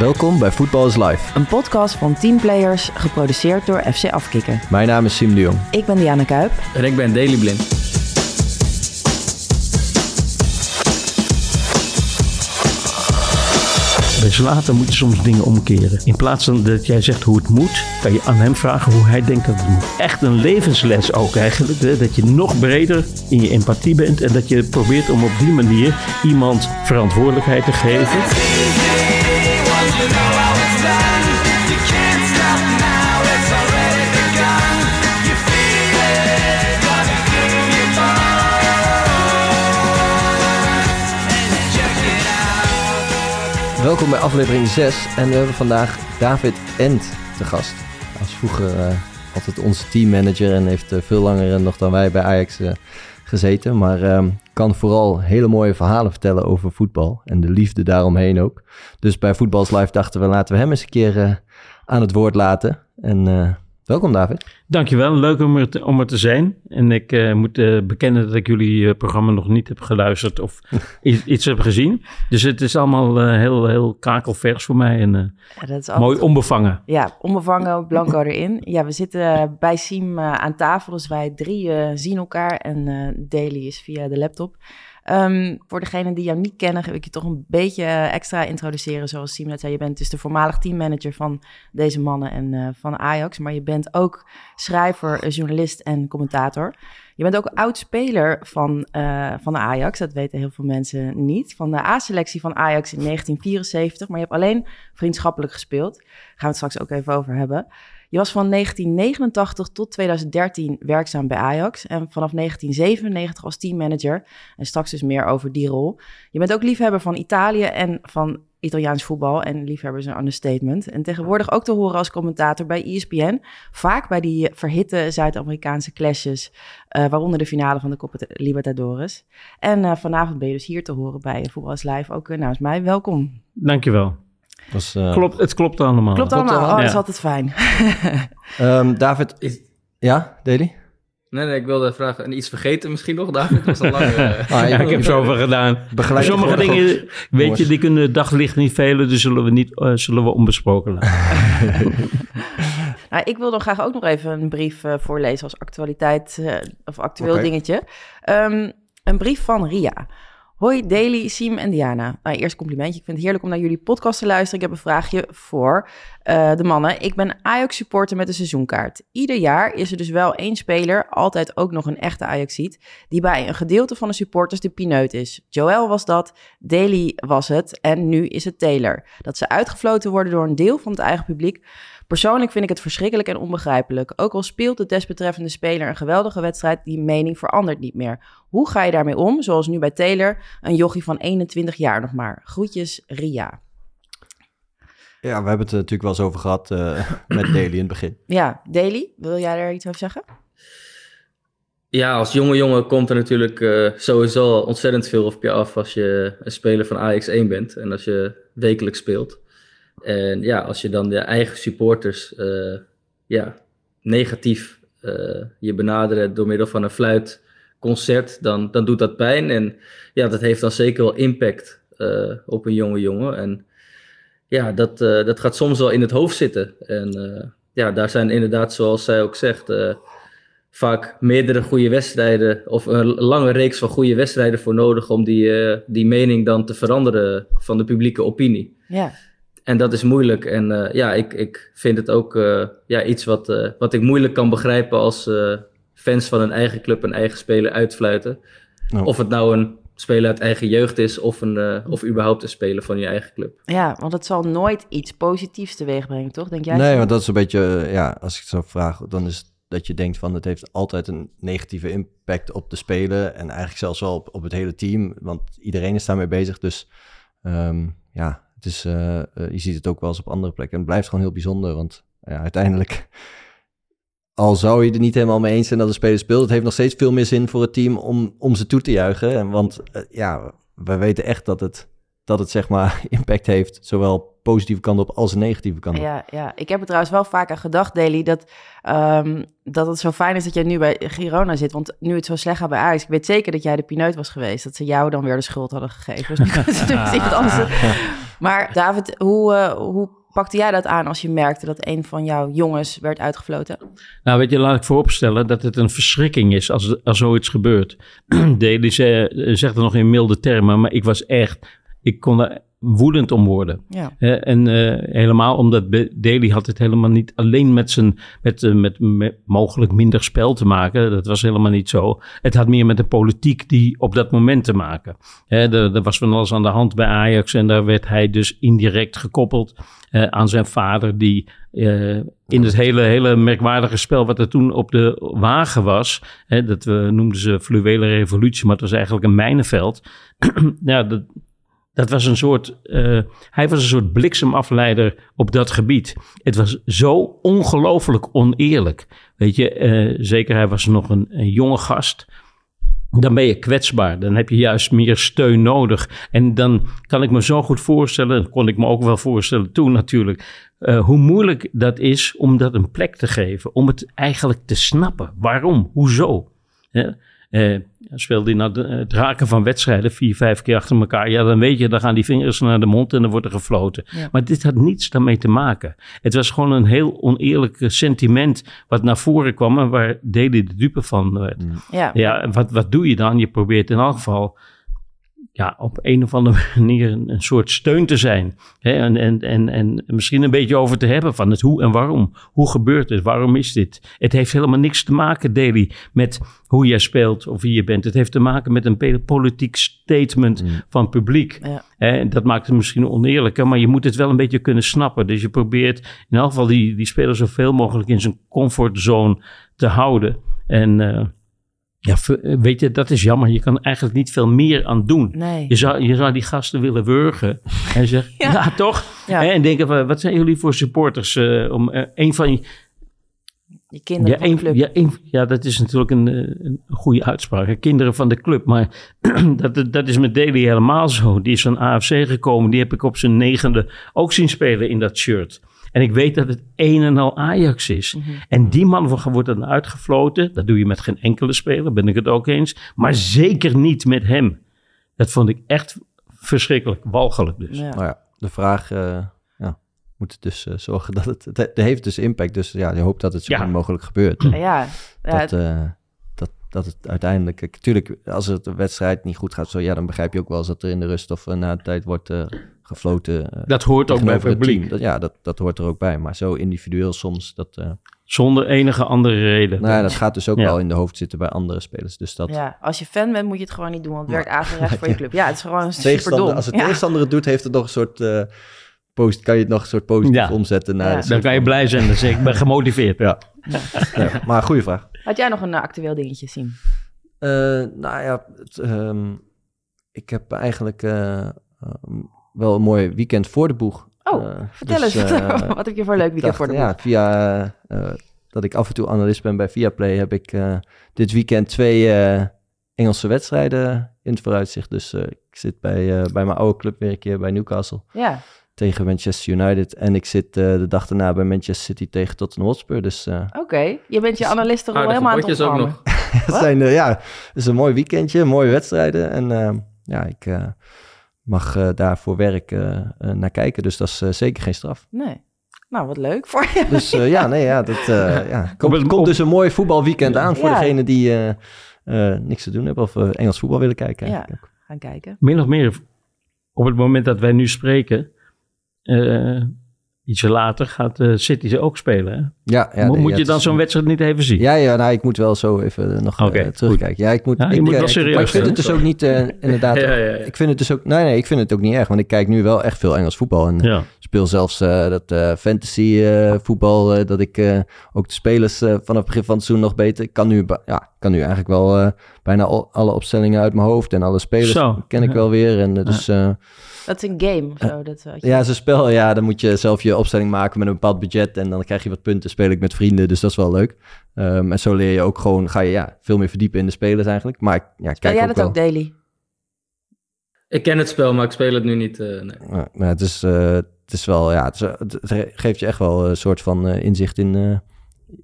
Welkom bij Voetbal is Live. Een podcast van teamplayers, geproduceerd door FC Afkikken. Mijn naam is Sim de Jong. Ik ben Diana Kuip. En ik ben Daily Blind. Bij Zlatan moet je soms dingen omkeren. In plaats van dat jij zegt hoe het moet, kan je aan hem vragen hoe hij denkt dat het moet. Echt een levensles ook eigenlijk. Hè? Dat je nog breder in je empathie bent en dat je probeert om op die manier iemand verantwoordelijkheid te geven. Welkom bij aflevering 6 en we hebben vandaag David Ent te gast. Hij was vroeger uh, altijd onze teammanager en heeft uh, veel langer nog dan wij bij Ajax gezeten. Maar ehm, kan vooral hele mooie verhalen vertellen over voetbal en de liefde daaromheen ook. Dus bij Voetbals Live dachten we laten we hem eens een keer aan het woord laten. En Welkom David. Dankjewel, leuk om er te, om er te zijn. En ik uh, moet uh, bekennen dat ik jullie uh, programma nog niet heb geluisterd of iets, iets heb gezien. Dus het is allemaal heel, heel kakelvers voor mij en ja, dat is altijd... mooi onbevangen. Ja, onbevangen, blanco erin. Ja, we zitten bij Siem aan tafel, dus wij drie zien elkaar en Daily is via de laptop. Um, voor degenen die jou niet kennen, wil ik je toch een beetje extra introduceren. Zoals Siem net zei, je bent dus de voormalig teammanager van deze mannen en uh, van Ajax. Maar je bent ook schrijver, journalist en commentator. Je bent ook oud-speler van, van Ajax. Dat weten heel veel mensen niet. Van de A-selectie van Ajax in 1974. Maar je hebt alleen vriendschappelijk gespeeld. Daar gaan we het straks ook even over hebben. Je was van 1989 tot 2013 werkzaam bij Ajax en vanaf 1997 als teammanager. En straks dus meer over die rol. Je bent ook liefhebber van Italië en van Italiaans voetbal. En liefhebber is een understatement. En tegenwoordig ook te horen als commentator bij ESPN. Vaak bij die verhitte Zuid-Amerikaanse clashes. Uh, waaronder de finale van de Copa Libertadores. En uh, vanavond ben je dus hier te horen bij Voetbal is Live. Ook uh, namens mij. Welkom. Dankjewel. Was, uh... klopt, het klopt allemaal. Klopt allemaal, oh, dat is altijd fijn. um, David, is... ja, Daily? Nee, nee, ik wilde vragen. iets vergeten misschien nog, David? Was al lang, uh... ah, ja, ik heb zoveel gedaan. Begeleid Sommige dingen, weet je, die kunnen daglicht niet velen, dus zullen we, niet, uh, zullen we onbesproken laten. nou, ik wil dan graag ook nog even een brief uh, voorlezen als actualiteit of actueel okay. dingetje. Um, een brief van Ria. Hoi Daily, Siem en Diana. Nou, eerst complimentje. Ik vind het heerlijk om naar jullie podcast te luisteren. Ik heb een vraagje voor uh, de mannen. Ik ben Ajax-supporter met een seizoenkaart. Ieder jaar is er dus wel één speler, altijd ook nog een echte Ajaxiet, die bij een gedeelte van de supporters de pineut is. Joel was dat, Daily was het en nu is het Taylor. Dat ze uitgefloten worden door een deel van het eigen publiek Persoonlijk vind ik het verschrikkelijk en onbegrijpelijk. Ook al speelt de desbetreffende speler een geweldige wedstrijd, die mening verandert niet meer. Hoe ga je daarmee om? Zoals nu bij Taylor, een jochie van 21 jaar nog maar. Groetjes, Ria. Ja, we hebben het er natuurlijk wel eens over gehad uh, met Daly in het begin. Ja, Daly, wil jij daar iets over zeggen? Ja, als jonge jongen komt er natuurlijk uh, sowieso ontzettend veel op je af als je een speler van Ajax 1 bent en als je wekelijks speelt. En ja, als je dan de eigen supporters uh, ja, negatief uh, je benaderen door middel van een fluitconcert, dan, dan doet dat pijn. En ja, dat heeft dan zeker wel impact uh, op een jonge jongen. En ja, dat, dat gaat soms wel in het hoofd zitten. En ja, daar zijn inderdaad, zoals zij ook zegt, vaak meerdere goede wedstrijden of een lange reeks van goede wedstrijden voor nodig om die, die mening dan te veranderen van de publieke opinie. Ja. En dat is moeilijk. En uh, ja, ik, ik vind het ook uh, ja, iets wat, uh, wat ik moeilijk kan begrijpen als fans van een eigen club een eigen speler uitfluiten. Oh. Of het nou een speler uit eigen jeugd is of, een, of überhaupt een speler van je eigen club. Ja, want het zal nooit iets positiefs teweeg brengen, toch? Denk jij? Nee, want dat is een beetje, ja, als ik het zo vraag, dan is het dat je denkt van het heeft altijd een negatieve impact op de speler en eigenlijk zelfs wel op, op het hele team, want iedereen is daarmee bezig. Dus um, ja, het is, uh, uh, je ziet het ook wel eens op andere plekken. En het blijft gewoon heel bijzonder, want ja, uiteindelijk, al zou je er niet helemaal mee eens zijn dat de speler speelt, het heeft nog steeds veel meer zin voor het team om, om ze toe te juichen. En, want uh, ja, wij weten echt dat het, dat het zeg maar impact heeft, zowel positieve kant op als negatieve kant op. Ja, ja, ik heb er trouwens wel vaak aan gedacht, Daily, dat, um, dat het zo fijn is dat jij nu bij Girona zit. Want nu het zo slecht gaat bij Ajax, ik weet zeker dat jij de pineut was geweest. Dat ze jou dan weer de schuld hadden gegeven. Dus nu kan ze iemand anders... Maar David, hoe, uh, hoe pakte jij dat aan als je merkte dat een van jouw jongens werd uitgefloten? Nou, weet je, laat ik vooropstellen dat het een verschrikking is als, als zoiets gebeurt. Daly zegt het nog in milde termen, maar ik was echt... Ik kon er woedend om worden. Ja. en uh, helemaal omdat Daly had het helemaal niet alleen met zijn met, uh, met, met, mogelijk minder spel te maken. Dat was helemaal niet zo. Het had meer met de politiek die op dat moment te maken. er, was van alles aan de hand bij Ajax en daar werd hij dus indirect gekoppeld uh, aan zijn vader die in het hele, hele merkwaardige spel wat er toen op de wagen was. Hè, dat we noemden ze fluwele revolutie, maar het was eigenlijk een mijnenveld. ja, dat, dat was een soort, uh, hij was een soort bliksemafleider op dat gebied. Het was zo ongelooflijk oneerlijk. Weet je, uh, zeker hij was nog een, jonge gast. Dan ben je kwetsbaar. Dan heb je juist meer steun nodig. En dan kan ik me zo goed voorstellen, kon ik me ook wel voorstellen toen natuurlijk, uh, hoe moeilijk dat is om dat een plek te geven. Om het eigenlijk te snappen. Waarom? Hoezo? Ja? Uh, speelde hij nou het raken van wedstrijden vier, vijf keer achter elkaar. Ja, dan weet je, dan gaan die vingers naar de mond en dan wordt er gefloten. Ja. Maar dit had niets daarmee te maken. Het was gewoon een heel oneerlijk sentiment wat naar voren kwam en waar Deli de dupe van werd. Ja, ja wat, wat doe je dan? Je probeert in elk geval ja, op een of andere manier een, een soort steun te zijn. Hè? En, en, en, en misschien een beetje over te hebben van het hoe en waarom. Hoe gebeurt het? Waarom is dit? Het heeft helemaal niks te maken, Daily, met hoe jij speelt of wie je bent. Het heeft te maken met een politiek statement Mm. van het publiek. Ja. Hè? Dat maakt het misschien oneerlijker, maar je moet het wel een beetje kunnen snappen. Dus je probeert in elk geval die, die speler zoveel mogelijk in zijn comfortzone te houden. En... Uh, ja, weet je, dat is jammer. Je kan eigenlijk niet veel meer aan doen. Nee. Je zou, je zou die gasten willen wurgen. En zeggen, ja. ja, toch? Ja. En denken, van, wat zijn jullie voor supporters? Uh, om uh, een van je... Je kinderen ja, van de club. Ja, een, ja, dat is natuurlijk een, een goede uitspraak. Kinderen van de club. Maar dat, dat is met Daly helemaal zo. Die is van AFC gekomen. Die heb ik op zijn negende ook zien spelen in dat shirt. En ik weet dat het een en al Ajax is. Mhm. En die man wordt dan uitgefloten. Dat doe je met geen enkele speler, ben ik het ook eens. Maar zeker niet met hem. Dat vond ik echt verschrikkelijk, walgelijk dus. Ja. Nou ja, de vraag uh, ja, moet dus uh, zorgen dat het, het, heeft dus impact, dus ja, je hoopt dat het zo Ja. min mogelijk gebeurt. Ja, ja, dat, uh, dat, dat het uiteindelijk... Natuurlijk, als het de wedstrijd niet goed gaat, zo, ja, dan begrijp je ook wel eens dat er in de rust of na de tijd wordt uh, gefloten. uh, Dat hoort ook bij het publiek. Dat, ja, dat, dat hoort er ook bij. Maar zo individueel soms, dat... uh, Zonder enige andere reden. Nou ja, dat gaat dus ook Ja. wel in de hoofd zitten bij andere spelers. Dus dat... ja, als je fan bent, moet je het gewoon niet doen, want het werkt averechts voor je club. Ja, het is gewoon super dom. als het ja. tegenstander het doet, heeft het nog een soort... uh, post, kan je het nog een soort positief Ja. omzetten naar... Dan kan je blij zijn. Dan zeg ik, ben gemotiveerd. Ja. Ja, maar goede vraag. Had jij nog een uh, actueel dingetje zien? Uh, nou ja, het, um, ik heb eigenlijk uh, um, wel een mooi weekend voor de boeg. Oh, Uh, vertel dus, eens, uh, wat heb je voor een leuk weekend dacht, voor de Ja, boeg? via uh, dat ik af en toe analist ben bij Viaplay, heb ik uh, dit weekend twee uh, Engelse wedstrijden in het vooruitzicht. Dus uh, ik zit bij, uh, bij mijn oude club weer een keer bij Newcastle Ja, tegen Manchester United. En ik zit uh, de dag daarna bij Manchester City tegen Tottenham Hotspur. Dus uh, oké. Je bent je analisten al Aardige helemaal aan het ook ontvangen. nog. het zijn, uh, ja, het is een mooi weekendje, mooie wedstrijden. En uh, ja, ik uh, mag uh, daar voor werk uh, uh, naar kijken. Dus dat is uh, zeker geen straf. Nee. Nou, wat leuk voor je. Dus uh, ja, nee, ja, dat uh, ja. Op komt, het- komt op- dus een mooi voetbalweekend aan voor Ja. degenen die uh, uh, niks te doen hebben of uh, Engels voetbal willen kijken. Ja. Gaan kijken. Min of meer op het moment dat wij nu spreken, eh, ietsje later gaat eh, City ze ook spelen. Hè? Ja, ja, Mo- nee, Moet ja, je dan zo'n wedstrijd niet even zien? Ja, ja, nou, ik moet wel zo even uh, nog uh, Oké, terugkijken. Ja, ik moet, Ja, je ik, moet uh, wel serieus maar ik vind het dus ook niet, uh, inderdaad, ik vind het dus ook, nee, nee, ik vind het ook niet erg, want ik kijk nu wel echt veel Engels voetbal en Ja. speel zelfs uh, dat uh, fantasy uh, voetbal, uh, dat ik uh, ook de spelers uh, vanaf het begin van het seizoen nog beter, ik kan nu, ja, kan nu eigenlijk wel uh, bijna al, alle opstellingen uit mijn hoofd en alle spelers Zo. ken ik wel weer en uh, dus... Dat is een game of zo. Dat, je- ja, zo'n spel, ja, dan moet je zelf je opstelling maken met een bepaald budget en dan krijg je wat punten, speel ik met vrienden, dus dat is wel leuk. Um, en zo leer je ook gewoon, ga je ja, veel meer verdiepen in de spelers eigenlijk. Maar ik ja, Speel kijk jij ook dat wel. ook daily? Ik ken het spel, maar ik speel het nu niet. eh, nee. Ja, maar het is, uh, het is wel, ja, het, is, het, geeft je echt wel een soort van uh, inzicht in. Uh,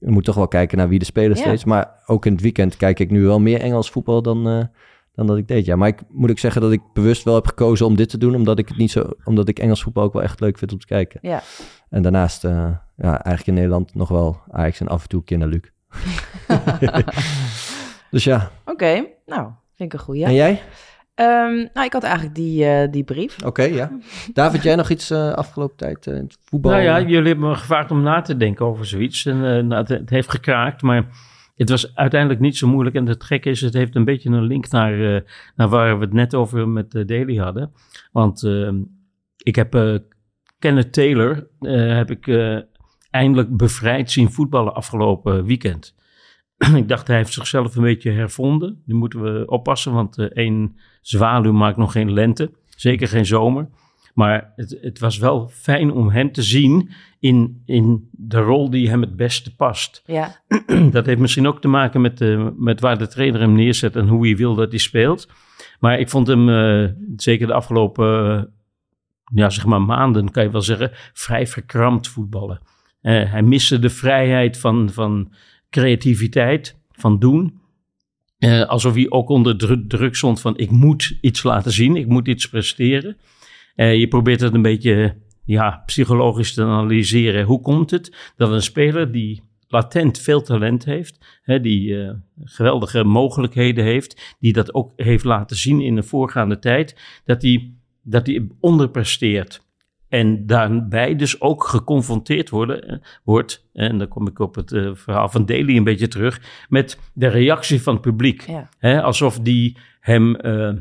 je moet toch wel kijken naar wie de spelers Ja. steeds. Maar ook in het weekend kijk ik nu wel meer Engels voetbal dan, uh, dan dat ik deed. Ja, maar ik moet ik zeggen dat ik bewust wel heb gekozen om dit te doen, omdat ik het niet zo, omdat ik Engels voetbal ook wel echt leuk vind om te kijken. Ja. En daarnaast, uh, ja, eigenlijk in Nederland nog wel Ajax en af en toe een keer naar Luc. dus ja. Oké, nou, vind ik een goeie. En jij? Um, nou, ik had eigenlijk die, uh, die brief. Oké, okay, ja. David, jij nog iets uh, afgelopen tijd uh, in het voetbal? Nou ja, jullie hebben me gevraagd om na te denken over zoiets. En nou, het, het, heeft gekraakt, maar het was uiteindelijk niet zo moeilijk. En het gekke is, het heeft een beetje een link naar, naar waar we het net over met Daly hadden. Want ehm, ik heb Kenneth Taylor heb ik, eindelijk bevrijd zien voetballen afgelopen weekend. ik dacht, hij heeft zichzelf een beetje hervonden. Nu moeten we oppassen, want uh, één zwaluw maakt nog geen lente. Zeker geen zomer. Maar het, het, was wel fijn om hem te zien in, in de rol die hem het beste past. Ja. Dat heeft misschien ook te maken met, uh, met waar de trainer hem neerzet en hoe hij wil dat hij speelt. Maar ik vond hem, uh, zeker de afgelopen ja, zeg maar maanden, kan je wel zeggen, vrij verkrampt voetballen. hij miste de vrijheid van, van creativiteit van doen. Alsof hij ook onder druk, druk stond van ik moet iets laten zien, ik moet iets presteren. Uh, je probeert het een beetje ja, psychologisch te analyseren. Hoe komt het dat een speler die latent veel talent heeft, hè, die uh, geweldige mogelijkheden heeft, die dat ook heeft laten zien in de voorgaande tijd, dat hij dat die onderpresteert. En daarbij dus ook geconfronteerd worden, eh, wordt, en dan kom ik op het uh, verhaal van Daly een beetje terug, met de reactie van het publiek. Ja. alsof die hem uh,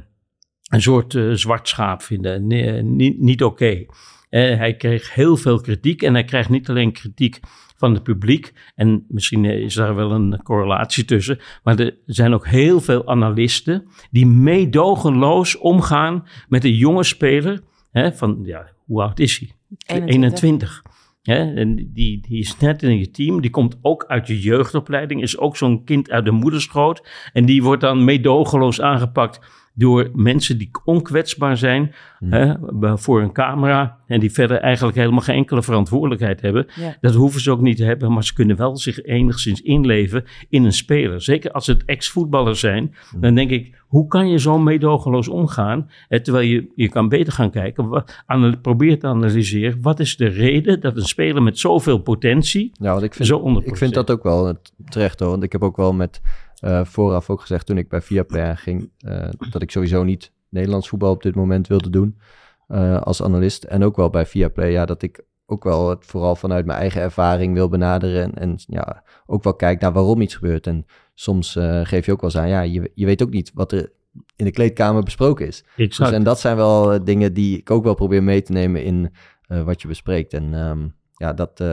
een soort uh, zwart schaap vinden, nee, niet, niet oké. Okay. hij kreeg heel veel kritiek en hij krijgt niet alleen kritiek van het publiek, en misschien is daar wel een correlatie tussen, maar er zijn ook heel veel analisten die meedogenloos omgaan met een jonge speler, hè, van ja, hoe oud is hij? 21. 21. en die, die is net in je team. Die komt ook uit je jeugdopleiding. Is ook zo'n kind uit de moederschoot. En die wordt dan meedogenloos aangepakt door mensen die onkwetsbaar zijn hmm. hè, voor een camera en die verder eigenlijk helemaal geen enkele verantwoordelijkheid hebben. Ja. Dat hoeven ze ook niet te hebben, maar ze kunnen wel zich enigszins inleven in een speler. Zeker als het ex-voetballers zijn, hmm. dan denk ik, hoe kan je zo meedogenloos omgaan? Hè, terwijl je, je kan beter gaan kijken, wat, probeer te analyseren, wat is de reden dat een speler met zoveel potentie ja, want ik vind, zo onder Ik vind dat ook wel terecht hoor, want ik heb ook wel met uh, vooraf ook gezegd toen ik bij Viaplay ging, uh, dat ik sowieso niet Nederlands voetbal op dit moment wilde doen uh, als analist. En ook wel bij Viaplay, ja, dat ik ook wel het vooral vanuit mijn eigen ervaring wil benaderen. En, en ja, ook wel kijk naar waarom iets gebeurt. En soms geef je ook wel eens aan, ja, je, je weet ook niet wat er in de kleedkamer besproken is. Dus, en dat zijn wel dingen die ik ook wel probeer mee te nemen in wat je bespreekt. En um, ja, dat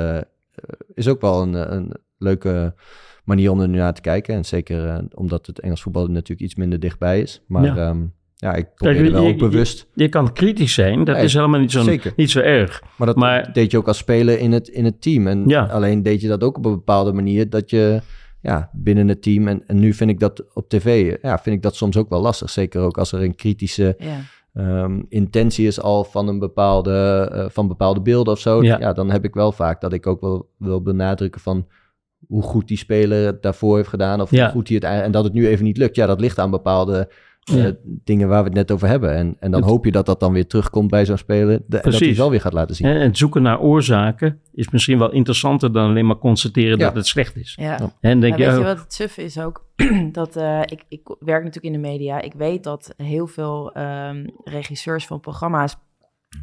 is ook wel een, een leuke manier om er nu naar te kijken. En zeker uh, omdat het Engels voetbal natuurlijk iets minder dichtbij is. Maar ja, um, ja ik probeer Kijk, wel je, ook bewust... Je, je, kan kritisch zijn, dat nee, is helemaal niet zo, niet zo erg. Maar dat maar, deed je ook als speler in het, in het team. En ja. alleen deed je dat ook op een bepaalde manier dat je... Ja, binnen het team. En, en nu vind ik dat op tv, ja, vind ik dat soms ook wel lastig. Zeker ook als er een kritische ja. Um, intentie is al van een bepaalde, uh, van bepaalde beelden of zo. Ja. ja. dan heb ik wel vaak dat ik ook wel wil benadrukken van hoe goed die speler het daarvoor heeft gedaan. Of ja. hoe goed hij het en dat het nu even niet lukt. Ja, dat ligt aan bepaalde uh, Ja. dingen waar we het net over hebben. En, en dan Het- hoop je dat dat dan weer terugkomt bij zo'n speler. de- en dat hij wel weer gaat laten zien. En het zoeken naar oorzaken is misschien wel interessanter dan alleen maar constateren Ja. dat het slecht is. Ja. Ja. En denk je, weet je oh, wat het suffe is ook? dat eh, ik, ik werk natuurlijk in de media. Ik weet dat heel veel ehm, regisseurs van programma's.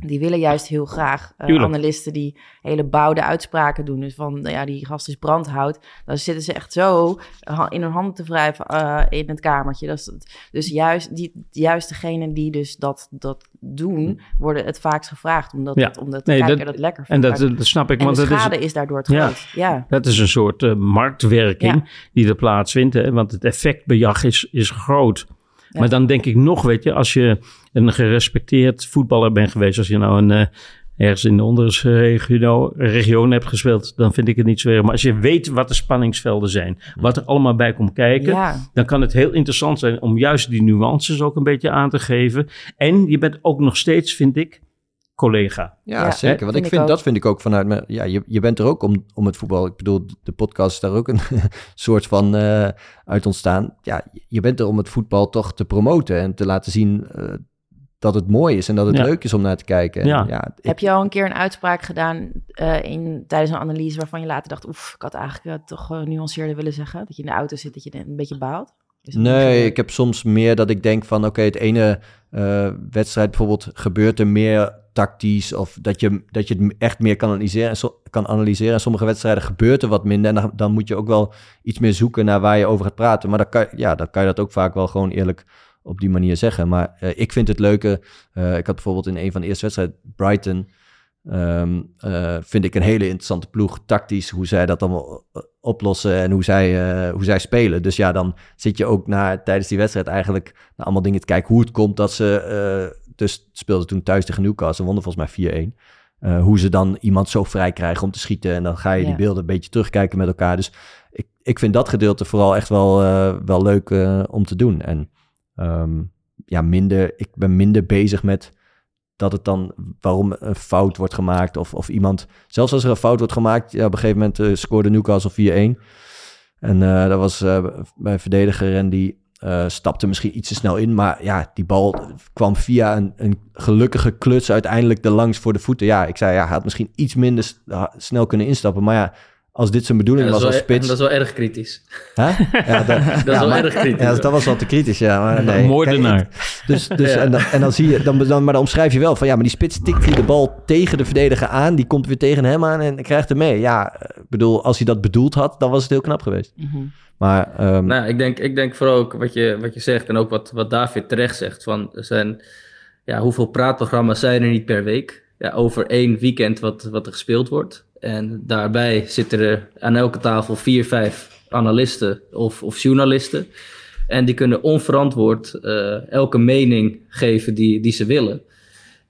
Die willen juist heel graag eh, Tuurlijk. analisten die hele bouwde uitspraken doen. Dus van, nou ja, die gast is brandhout. Dan zitten ze echt zo ha- in hun handen te wrijven eh, in het kamertje. Dat is, dus juist, die, juist degenen die dus dat, dat doen, worden het vaakst gevraagd. Omdat, Ja. het, omdat de Nee, kijker dat- dat, lekker en vindt. dat, dat snap ik, en want de dat is, schade is, daardoor het Ja. groot. Ja. dat is een soort eh, marktwerking Ja. die er plaatsvindt. Hè? Want het effectbejag is, is groot. Ja. Maar dan denk ik nog, weet je, als je een gerespecteerd voetballer bent geweest, als je nou een, eh, ergens in de onderregio region hebt gespeeld, dan vind ik het niet zo erg. Maar als je weet wat de spanningsvelden zijn, wat er allemaal bij komt kijken, Ja. dan kan het heel interessant zijn om juist die nuances ook een beetje aan te geven. En je bent ook nog steeds, vind ik, collega. Ja, Ja, zeker. Want vind ik vind, dat vind ik ook vanuit me. Ja, je, je bent er ook om, om het voetbal. Ik bedoel, de podcast is daar ook een soort van eh, uit ontstaan. Ja, je bent er om het voetbal toch te promoten en te laten zien eh, dat het mooi is en dat het Ja. leuk is om naar te kijken. En Ja. ja, ik- Heb je al een keer een uitspraak gedaan eh, in, tijdens een analyse waarvan je later dacht, oef, ik had eigenlijk toch uh, nuanceerder willen zeggen? Dat je in de auto zit, dat je een beetje baalt? Nee, ik heb soms meer dat ik denk van oké, het ene eh, wedstrijd bijvoorbeeld gebeurt er meer tactisch of dat je, dat je het echt meer kan analyseren. En so- kan analyseren. En sommige wedstrijden gebeurt er wat minder. En dan, dan moet je ook wel iets meer zoeken naar waar je over gaat praten. Maar dan kan, ja, dan kan je dat ook vaak wel gewoon eerlijk op die manier zeggen. Maar eh, ik vind het leuke. eh, ik had bijvoorbeeld in een van de eerste wedstrijden Brighton. Eh, vind ik een hele interessante ploeg. Tactisch, hoe zij dat allemaal eh, oplossen en hoe zij, eh, hoe zij spelen. Dus ja, dan zit je ook naar, tijdens die wedstrijd eigenlijk naar allemaal dingen te kijken. Hoe het komt dat ze, eh, dus speelden toen thuis tegen Newcastle, wonnen volgens mij 4-1. Eh, hoe ze dan iemand zo vrij krijgen om te schieten. En dan ga je die beelden een beetje terugkijken met elkaar. Dus ik, ik vind dat gedeelte vooral echt wel, wel leuk om te doen. En ehm, ja, minder, ik ben minder bezig met dat het dan, waarom een fout wordt gemaakt. Of, of iemand, zelfs als er een fout wordt gemaakt, ja, op een gegeven moment eh, scoorde Newcastle 4-1. En eh, dat was eh, bij een verdediger en die eh, stapte misschien iets te snel in. Maar ja, die bal kwam via een, een gelukkige kluts uiteindelijk er langs voor de voeten. Ja, ik zei, ja, hij had misschien iets minder snel kunnen instappen. Maar ja, als dit zijn bedoeling was wel, als spits... dat is wel erg kritisch. Hè? Ja, dat, Dat is ja, wel maar- erg kritisch. Ja, dat was wel te kritisch, ja. Maar nee. Een moordenaar. Dus, dus, Ja. en, dan, en dan zie je, dan, dan, maar dan omschrijf je wel van ja, maar die spits tikt hier de bal tegen de verdediger aan, die komt weer tegen hem aan en krijgt hem mee. Ja, ik bedoel, als hij dat bedoeld had, dan was het heel knap geweest. Mhm. Maar ehm, Nou, ja, ik denk, ik denk vooral ook wat je, wat je zegt en ook wat, wat David terecht zegt. Van, zijn, ja, hoeveel praatprogramma's zijn er niet per week? Ja, over één weekend wat, wat er gespeeld wordt. En daarbij zitten er aan elke tafel vier, vijf analisten of, of journalisten. En die kunnen onverantwoord eh, elke mening geven die, die ze willen.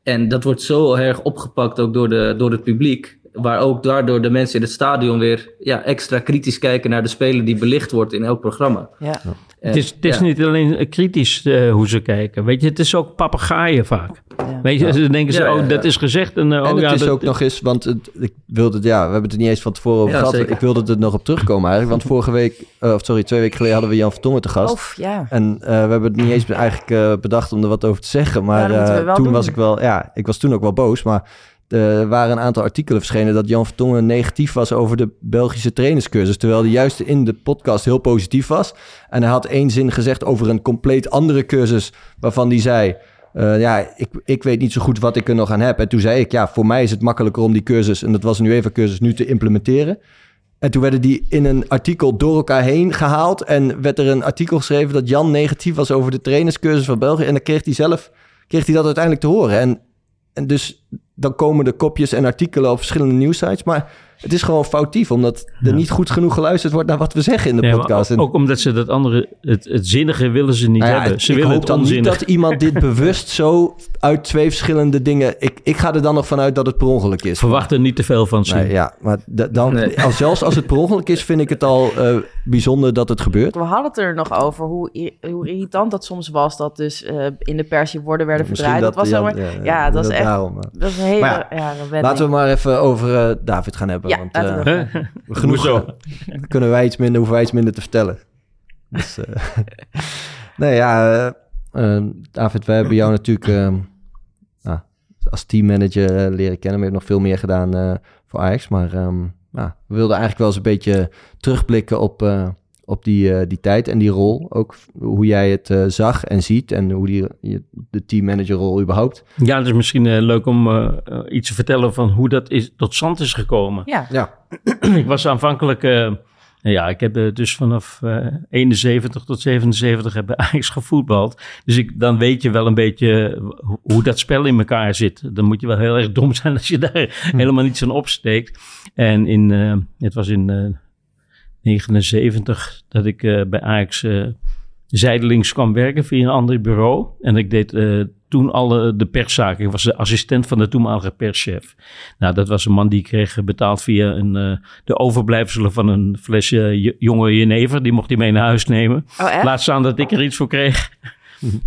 En dat wordt zo erg opgepakt ook door, de, door het publiek. Waar ook daardoor de mensen in het stadion weer ja, extra kritisch kijken naar de speler die belicht wordt in elk programma. Ja. En, Het is, het is ja, niet alleen eh, kritisch eh, hoe ze kijken. Weet je, het is ook papegaaien vaak. Ja. Weet je, Ja. dan denken ze, Ja, ja, oh, dat is gezegd. En, eh, en oh, het ja, is dat, ook nog eens, want het, ik wilde het, ja, we hebben het er niet eens van tevoren over Ja, gehad. zeker. Ik wilde er nog op terugkomen eigenlijk, want vorige week, eh, of sorry, twee weken geleden hadden we Jan Vertongen te gast. Of, ja. En eh, we hebben het niet eens eigenlijk eh, bedacht om er wat over te zeggen. Maar eh, toen doen. was ik wel, ja, ik was toen ook wel boos. Maar er waren een aantal artikelen verschenen dat Jan Vertongen negatief was over de Belgische trainerscursus. Terwijl hij juist in de podcast heel positief was. En hij had één zin gezegd over een compleet andere cursus waarvan hij zei... eh, ja, ik, ik weet niet zo goed wat ik er nog aan heb. En toen zei ik, ja, voor mij is het makkelijker om die cursus... en dat was een UEFA-cursus, nu te implementeren. En toen werden die in een artikel door elkaar heen gehaald. En werd er een artikel geschreven dat Jan negatief was over de trainerscursus van België. En dan kreeg hij zelf kreeg hij dat uiteindelijk te horen. En, en dus dan komen de kopjes en artikelen op verschillende nieuwsites. Maar het is gewoon foutief, omdat er Ja. niet goed genoeg geluisterd wordt naar wat we zeggen in de Nee, podcast. ook, En- ook omdat ze dat andere, het, het zinnige willen ze niet nou ja, hebben. Ze ik willen hoop het dan niet dat iemand dit bewust zo uit twee verschillende dingen... Ik, ik ga er dan nog vanuit dat het per ongeluk is. Verwacht er niet te veel van ze. Nee, ja, maar da- dan, Nee. als, zelfs als het per ongeluk is, vind ik het al eh, bijzonder dat het gebeurt. We hadden het er nog over hoe, hoe irritant dat soms was. Dat dus eh, in de pers je woorden werden Misschien verdraaid. Dat, was helemaal- ja, dat dat echt... daarom, Dat is een hele Maar ja, Laten we maar even over eh, David gaan hebben. Ja, want laten we eh, genoeg Hoezo? kunnen wij iets minder, hoeven wij iets minder te vertellen. Dus, eh, nee, ja, eh, David, we hebben jou natuurlijk eh, nou, als teammanager leren kennen. We hebben nog veel meer gedaan eh, voor Ajax. Maar ehm, nou, we wilden eigenlijk wel eens een beetje terugblikken op, eh, op die, eh, die tijd en die rol. Ook hoe jij het eh, zag en ziet en hoe die, je- de teammanagerrol überhaupt. Ja, het is misschien eh, leuk om iets te vertellen van hoe dat is, tot stand is gekomen. Ja, Ja, ik was aanvankelijk, eh, ja, ik heb dus vanaf eh 71 tot 77 heb bij Ajax gevoetbald. Dus ik, dan weet je wel een beetje hoe, hoe dat spel in elkaar zit. Dan moet je wel heel erg dom zijn als je daar helemaal niets aan opsteekt. En in, eh, het was in eh 79 dat ik eh, bij Ajax eh, zijdelings kwam werken via een ander bureau. En ik deed eh, toen alle de perszaken. Ik was de assistent van de toenmalige perschef. Nou, dat was een man die kreeg betaald via een, de overblijfselen van een flesje jonge jenever. Die mocht hij mee naar huis nemen. oh? Laat staan dat ik er iets voor kreeg.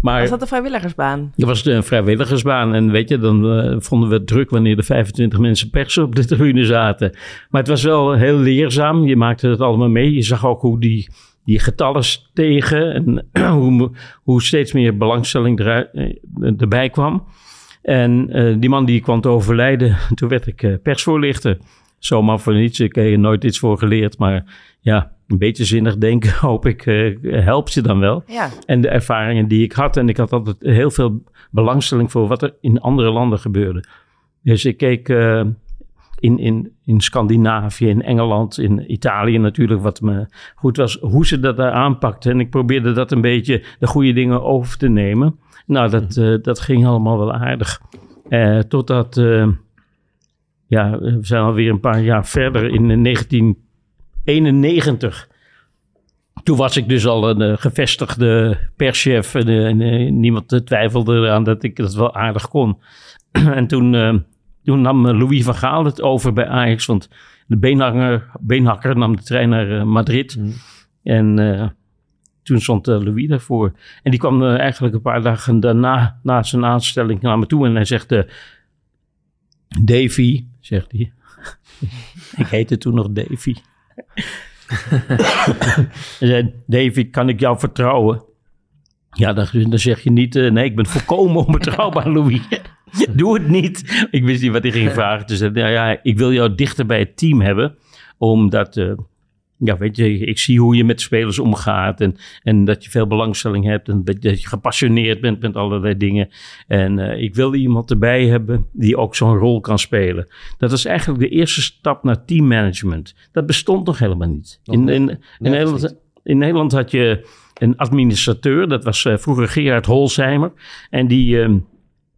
Maar Was dat een vrijwilligersbaan? dat was een vrijwilligersbaan. En weet je, dan eh, vonden we het druk wanneer er 25 mensen pers op de tribune zaten. Maar het was wel heel leerzaam. Je maakte het allemaal mee. Je zag ook hoe die, die getallen stegen. En hoe, hoe steeds meer belangstelling eruit, eh, erbij kwam. En eh, die man die kwam te overlijden. Toen werd ik persvoorlichter. Zomaar voor niets. Ik heb er nooit iets voor geleerd. Maar ja, een beetje zinnig denken hoop ik eh, helpt je dan wel. Ja. En de ervaringen die ik had. En ik had altijd heel veel belangstelling voor wat er in andere landen gebeurde. Dus ik keek eh, in, in, in Scandinavië, in Engeland, in Italië natuurlijk, wat me goed was, hoe ze dat daar aanpakten. En ik probeerde dat een beetje de goede dingen over te nemen. Nou, dat, eh, dat ging allemaal wel aardig. Eh, totdat, eh, ja, we zijn alweer een paar jaar verder in 1991. Toen was ik dus al een eh, gevestigde perschef en, eh, en, eh, niemand eh, twijfelde eraan dat ik dat wel aardig kon. en toen, eh, toen nam eh, Louis van Gaal het over bij Ajax, want de beenhanger, beenhakker nam de trein naar eh, Madrid. En eh, toen stond eh, Louis daarvoor. En die kwam eh, eigenlijk een paar dagen daarna, na zijn aanstelling, naar me toe en hij zegt... Davy, zegt hij. ik heette toen nog Davy. Hij zei, Davy, kan ik jou vertrouwen? Ja, dan, dan zeg je niet, eh, nee, ik ben volkomen onbetrouwbaar, Louis. Doe het niet. Ik wist niet wat hij ging vragen. Dus nou ja, ik wil jou dichter bij het team hebben, omdat, eh, ja, weet je, ik zie hoe je met spelers omgaat en, en dat je veel belangstelling hebt en dat je gepassioneerd bent met allerlei dingen. En eh, ik wil iemand erbij hebben die ook zo'n rol kan spelen. Dat was eigenlijk de eerste stap naar teammanagement. Dat bestond nog helemaal niet. Nog In, in, in, Nee, Nederland, precies. in Nederland had je een administrateur, dat was eh, vroeger Gerard Holsheimer. En die, ehm,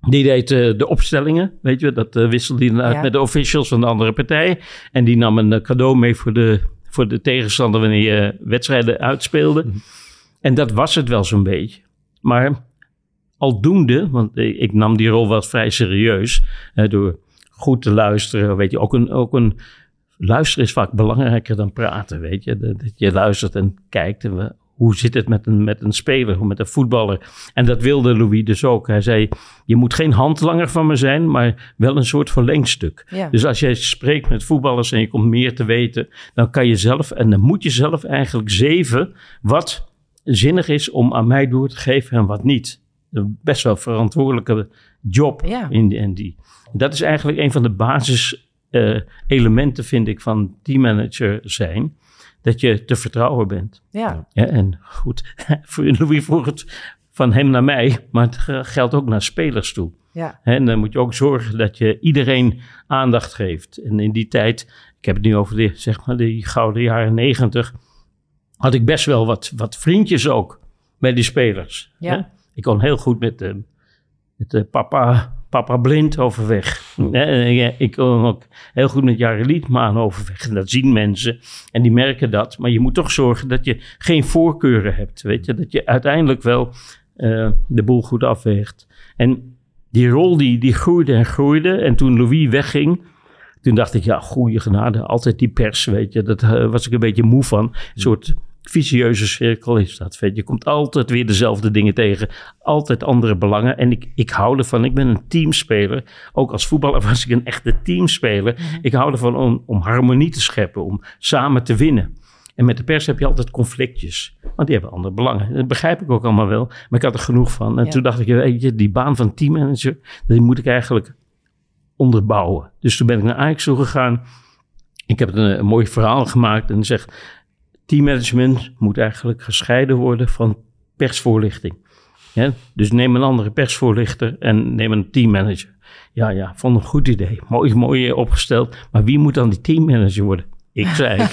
die deed eh, de opstellingen, weet je, dat wisselde hij uit Ja. met de officials van de andere partij. En die nam een cadeau mee voor de, voor de tegenstander wanneer je wedstrijden uitspeelde. En dat was het wel zo'n beetje. Maar aldoende, want ik nam die rol wel vrij serieus, eh, door goed te luisteren, weet je, ook een, ook een luisteren is vaak belangrijker dan praten, weet je. Dat, je luistert en kijkt en we- hoe zit het met een, met een speler, met een voetballer. En dat wilde Louis dus ook. Hij zei, je moet geen handlanger van me zijn, maar wel een soort verlengstuk. Ja. Dus als jij spreekt met voetballers en je komt meer te weten, dan kan je zelf, en dan moet je zelf eigenlijk zeven wat zinnig is om aan mij door te geven en wat niet. Een Best wel verantwoordelijke job Ja. in die, en die. Dat is eigenlijk een van de basis elementen, vind ik, van teammanager zijn. Dat je te vertrouwen bent. ja. Ja, en goed, voor Louis vroeg het van hem naar mij, maar het ge- geldt ook naar spelers toe. ja. En dan moet je ook zorgen dat je iedereen aandacht geeft. En in die tijd, ik heb het nu over de, zeg maar, de gouden jaren negentig, had ik best wel wat, wat vriendjes ook bij die spelers. Ja. Hè? Ik kon heel goed met, eh, met eh, papa, papa Blind overweg. Ik- kon ook heel goed met Jari Liedmaan overweg. En dat zien mensen en die merken dat. Maar je moet toch zorgen dat je geen voorkeuren hebt. Weet je? Dat je uiteindelijk wel eh, de boel goed afweegt. En die rol die, die groeide en groeide. En toen Louis wegging, toen dacht ik, ja, goede genade, altijd die pers, weet je. Dat eh, was ik een beetje moe van. Een soort vicieuze cirkel is dat, weet je. Komt altijd weer dezelfde dingen tegen. Altijd andere belangen. En ik, ik hou ervan, ik ben een teamspeler. Ook als voetballer was ik een echte teamspeler. Ik hou ervan om, om harmonie te scheppen, om samen te winnen. En met de pers heb je altijd conflictjes. Want die hebben andere belangen. Dat begrijp ik ook allemaal wel. Maar ik had er genoeg van. En Ja. toen dacht ik, weet je, die baan van teammanager, die moet ik eigenlijk onderbouwen. Dus toen ben ik naar Ajax toe gegaan. Ik heb een, een mooi verhaal gemaakt en zegt... teammanagement moet eigenlijk gescheiden worden van persvoorlichting. Ja, dus neem een andere persvoorlichter en neem een teammanager. Ja, ja, vond een goed idee. Mooi, mooi eh, opgesteld. Maar wie moet dan die teammanager worden? Ik zei.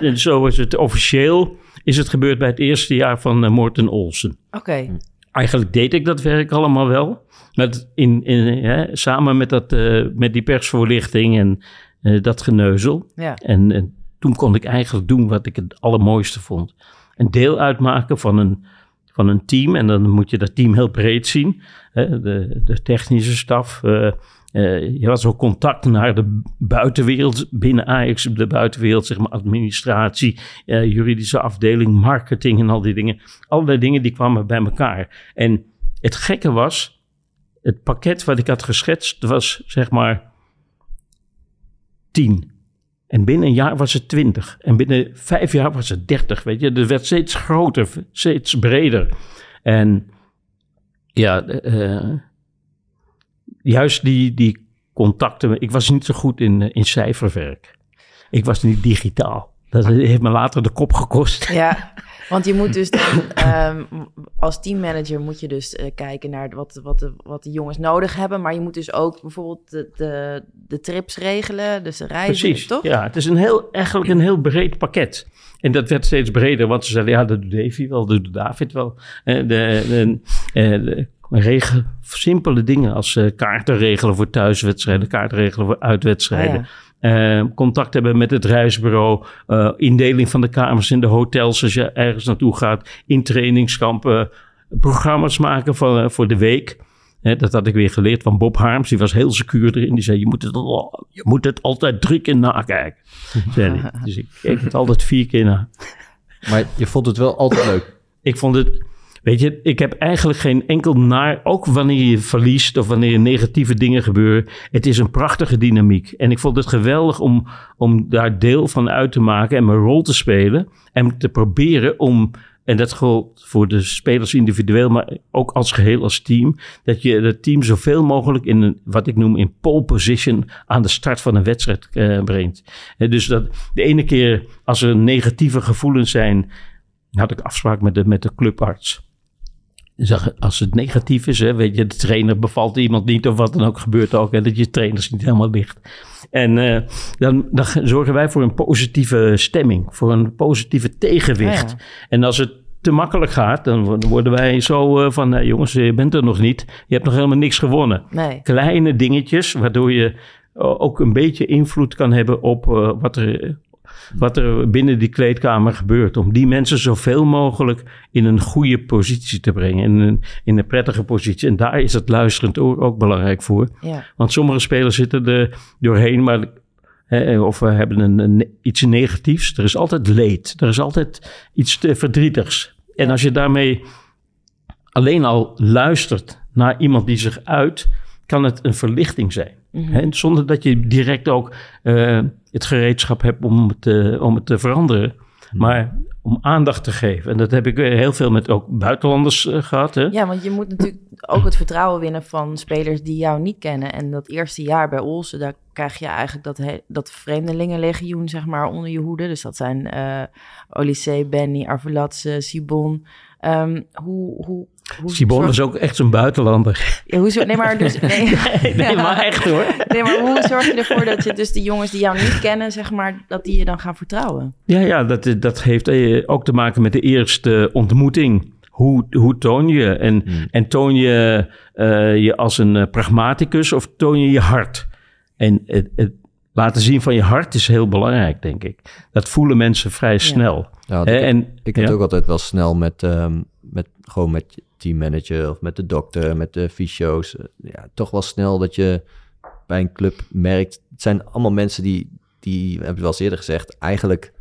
en zo is het officieel. Is het gebeurd bij het eerste jaar van eh, Morten Olsen. Oké. Eigenlijk deed ik dat werk allemaal wel. Met in, in, hè, samen met, dat, eh, met die persvoorlichting en eh, dat geneuzel. Ja. En, en toen kon ik eigenlijk doen wat ik het allermooiste vond. Een deel uitmaken van een, van een team. En dan moet je dat team heel breed zien. Hè, de, de technische staf. eh, eh, je had ook contact naar de buitenwereld binnen Ajax, de buitenwereld, zeg maar administratie, juridische afdeling, marketing en al die dingen. Allerlei dingen die kwamen bij elkaar. En het gekke was, het pakket wat ik had geschetst was zeg maar 10. En binnen een jaar was het 20. En binnen vijf jaar was het 30. Weet je, het werd steeds groter, steeds breder. En ja, eh, juist die, die contacten. Ik was niet zo goed in, eh, in cijferwerk. Ik was niet digitaal. Dat heeft me later de kop gekost. Ja, want je moet dus dan, ehm, als teammanager moet je dus eh, kijken naar wat, wat, de, wat de jongens nodig hebben. Maar je moet dus ook bijvoorbeeld de, de, de trips regelen, dus de reizen, Precies, toch? ja. Het is een heel, eigenlijk een heel breed pakket. En dat werd steeds breder, want ze zeiden, ja, dat doet Davy wel, dat doet David wel. Eh, De, de, eh, de, regel, simpele dingen als kaarten regelen voor thuiswedstrijden, kaarten regelen voor uitwedstrijden. Ah, Eh, contact hebben met het reisbureau, eh, indeling van de kamers in de hotels als je ergens naartoe gaat, in trainingskampen, programma's maken voor, eh, voor de week. Dat had ik weer geleerd van Bob Harms, die was heel secuur erin. Die zei, je moet het, je moet het altijd drie keer nakijken. Dus ik keek het altijd vier keer na. Maar je vond het wel altijd leuk. Ik vond het, weet je, ik heb eigenlijk geen enkel naar, ook wanneer je verliest of wanneer negatieve dingen gebeuren. Het is een prachtige dynamiek. En ik vond het geweldig om, om daar deel van uit te maken en mijn rol te spelen. En te proberen om, en dat geldt voor de spelers individueel, maar ook als geheel, als team, dat je het team zoveel mogelijk in een, wat ik noem, in pole position aan de start van een wedstrijd eh, brengt. Eh, dus dat de ene keer als er negatieve gevoelens zijn, had ik afspraak met de, met de clubarts. Als het negatief is, hè, weet je, de trainer bevalt iemand niet of wat dan ook gebeurt ook, hè, dat je trainers niet helemaal ligt. En eh, dan, dan zorgen wij voor een positieve stemming, voor een positieve tegenwicht. Ja. En als het te makkelijk gaat, dan worden wij zo eh, van, jongens, je bent er nog niet, je hebt nog helemaal niks gewonnen Nee. kleine dingetjes, waardoor je eh, ook een beetje invloed kan hebben op wat, er, wat er binnen die kleedkamer gebeurt. Om die mensen zoveel mogelijk in een goede positie te brengen, in een, in een prettige positie. En daar is het luisterend oor ook belangrijk voor. Ja. Want sommige spelers zitten er doorheen, maar. of we hebben een, een- iets negatiefs. Er is altijd leed. Er is altijd iets te verdrietigs. En als je daarmee alleen al luistert naar iemand die zich uit, kan het een verlichting zijn. Mhm. Zonder dat je direct ook eh, het gereedschap hebt om het, te- om het te veranderen. Maar om aandacht te geven. En dat heb ik eh, heel veel met ook buitenlanders eh, gehad. Hè? Ja, want je moet natuurlijk ook het vertrouwen winnen van spelers die jou niet kennen. En dat eerste jaar bij Olsen, daar krijg je eigenlijk dat, dat vreemdelingenlegioen, zeg maar, onder je hoede. Dus dat zijn eh Olysee, Benny, Arvelatse, Sibon. Ehm, hoe, hoe, hoe Sibon zorg- is ook echt zo'n buitenlander. Ja, hoe zo- nee, maar dus... Nee, Nee, nee, maar echt hoor. Nee, maar hoe zorg je ervoor dat je dus de jongens die jou niet kennen, zeg maar, dat die je dan gaan vertrouwen? Ja, ja dat, dat heeft eh, ook te maken met de eerste ontmoeting. Hoe, hoe toon je? En, en toon je eh, je als een eh, pragmaticus of toon je je hart? En het, het laten zien van je hart is heel belangrijk, denk ik. Dat voelen mensen vrij snel. Ja, ik, heb- en, ik heb ja. het ook altijd wel snel met, ehm, met gewoon met je teammanager of met de dokter, met de fysio's. eh, Ja, toch wel snel dat je bij een club merkt. Het zijn allemaal mensen die, die heb ik wel eens eerder gezegd, eigenlijk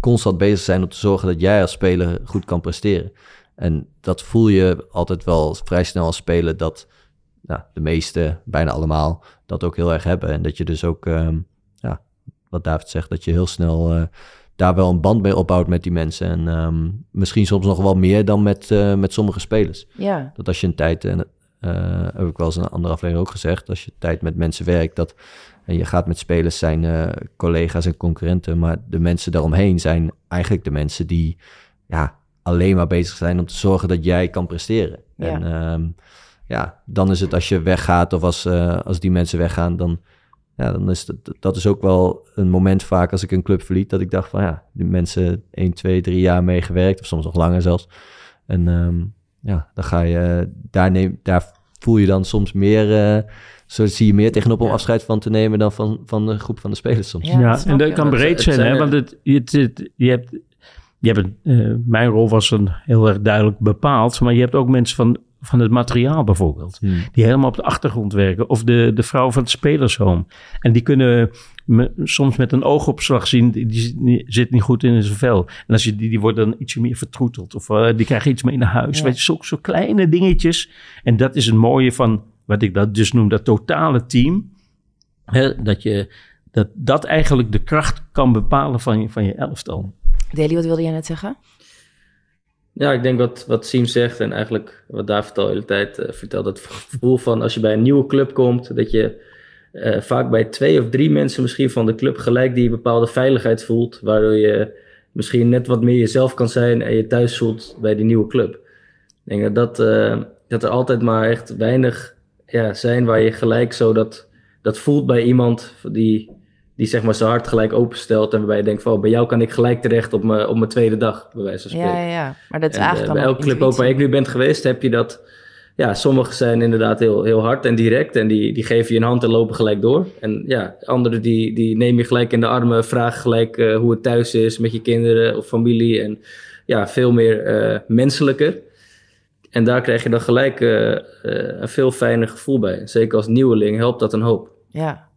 constant bezig zijn om te zorgen dat jij als speler goed kan presteren. En dat voel je altijd wel vrij snel als speler dat nou, de meeste, bijna allemaal, dat ook heel erg hebben. En dat je dus ook, ehm, ja, wat David zegt, dat je heel snel eh, daar wel een band mee opbouwt met die mensen. En ehm, misschien soms nog wel meer dan met, eh, met sommige spelers. Ja, Dat als je een tijd, en eh, heb ik wel eens in een andere aflevering ook gezegd, als je tijd met mensen werkt, dat en je gaat met spelers zijn collega's en concurrenten, maar de mensen daaromheen zijn eigenlijk de mensen die ja, alleen maar bezig zijn om te zorgen dat jij kan presteren. Ja. En ehm, ja, dan is het als je weggaat of als, eh, als die mensen weggaan, dan, ja, dan is dat, dat is ook wel een moment vaak als ik een club verliet, dat ik dacht van ja, die mensen 1, 2, 3 jaar meegewerkt, of soms nog langer zelfs. En ehm, ja, dan ga je, daar, neem, daar voel je dan soms meer, eh, zo zie je meer tegenop om Ja. afscheid van te nemen dan van, van de groep van de spelers soms. Ja, en dat kan breed het zijn, hè? Want het, je, het- je hebt je hebt, uh, mijn rol was een heel erg duidelijk bepaald, maar je hebt ook mensen van, van het materiaal bijvoorbeeld, Hmm. die helemaal op de achtergrond werken. Of de, de vrouw van het spelershome. En die kunnen me, soms met een oogopslag zien, die, die zit niet goed in zijn vel. En als je die, die worden dan ietsje meer vertroeteld. Of uh, die krijgen iets mee naar huis. Ja. Weet je, zo, zo kleine dingetjes. En dat is het mooie van, wat ik dat dus noem, dat totale team. Hè, dat je dat, dat eigenlijk de kracht kan bepalen van je, van je elftal. Deli, wat wilde jij net zeggen? Ja, ik denk wat, wat Siem zegt en eigenlijk wat David al de hele tijd uh, vertelt. Het gevoel van als je bij een nieuwe club komt, dat je uh, vaak bij twee of drie mensen misschien van de club gelijk die bepaalde veiligheid voelt. Waardoor je misschien net wat meer jezelf kan zijn en je thuis voelt bij die nieuwe club. Ik denk dat, dat, dat er altijd maar echt weinig ja, zijn waar je gelijk zo dat, dat voelt bij iemand die, die zeg maar zijn hart gelijk openstelt. En waarbij je denkt van oh, bij jou kan ik gelijk terecht op mijn, op mijn tweede dag, bij wijze van spreken. Ja, ja, ja. Maar dat is En, eigenlijk uh, dan bij elke club ook waar ik nu ben geweest, heb je dat. Ja, sommigen zijn inderdaad heel, heel hard en direct. En die, die geven je een hand en lopen gelijk door. En ja, anderen die, die neem je gelijk in de armen, vragen gelijk uh, hoe het thuis is met je kinderen of familie. En ja, veel meer uh, menselijker. En daar krijg je dan gelijk een veel fijner gevoel bij. Zeker als nieuweling helpt dat een hoop. Ja.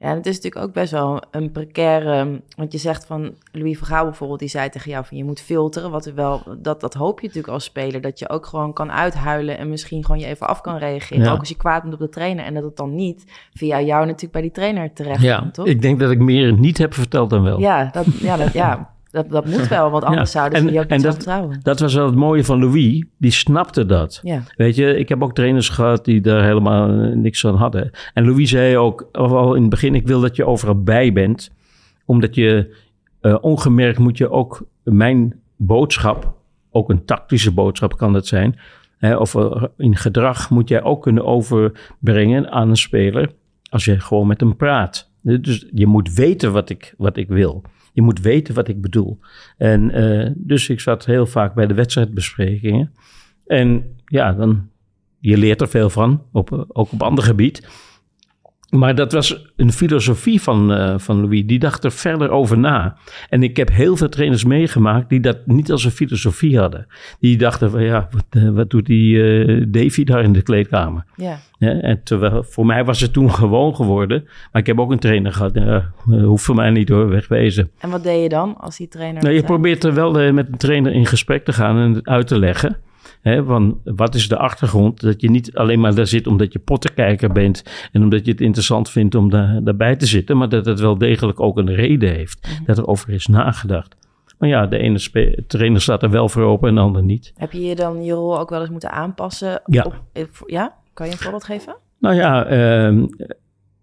Ja, en het is natuurlijk ook best wel een precaire... Want je zegt van Louis van Gaal bijvoorbeeld... die zei tegen jou van je moet filteren. Wat er wel, dat, dat hoop je natuurlijk als speler. Dat je ook gewoon kan uithuilen... en misschien gewoon je even af kan reageren. Ja. Ook als je kwaad bent op de trainer. En dat het dan niet via jou natuurlijk bij die trainer terecht Ja, komt, toch? ik denk dat ik meer niet heb verteld dan wel. Ja, dat, ja, dat, ja dat, dat moet wel. Want anders Ja. zouden ze je ook niet vertrouwen. Dat was wel het mooie van Louis. Die snapte dat. Ja, Weet je, ik heb ook trainers gehad die daar helemaal eh, niks van hadden. En Louis zei ook al in het begin: ik wil dat je overal bij bent. Omdat je eh, ongemerkt moet je ook mijn boodschap, ook een tactische boodschap kan dat zijn. Hè, of eh, in gedrag moet jij ook kunnen overbrengen aan een speler. Als je gewoon met hem praat. Dus je moet weten wat ik, wat ik wil. Je moet weten wat ik bedoel. En eh, dus ik zat heel vaak bij de wedstrijdbesprekingen. En ja, dan, je leert er veel van, op, eh, ook op ander gebied. Maar dat was een filosofie van, eh, van Louis. Die dacht er verder over na. En ik heb heel veel trainers meegemaakt die dat niet als een filosofie hadden. Die dachten van ja, wat, eh, wat doet die eh, Davy daar in de kleedkamer? ja. Ja, en terwijl, voor mij was het toen gewoon geworden. Maar ik heb ook een trainer gehad. Eh, hoeft voor mij niet hoor, wegwezen. En wat deed je dan als die trainer... Nou, je probeert er wel met een trainer in gesprek te gaan en uit te leggen. Hè, van wat is de achtergrond? Dat je niet alleen maar daar zit omdat je pottenkijker bent en omdat je het interessant vindt om daar, daarbij te zitten, maar dat het wel degelijk ook een reden heeft. Mhm. Dat er over is nagedacht. Maar ja, de ene spe- trainer staat er wel voor open en de ander niet. Heb je je dan je rol ook wel eens moeten aanpassen? Ja. Op, eh, ja? Kan je een voorbeeld geven? Nou ja, ehm,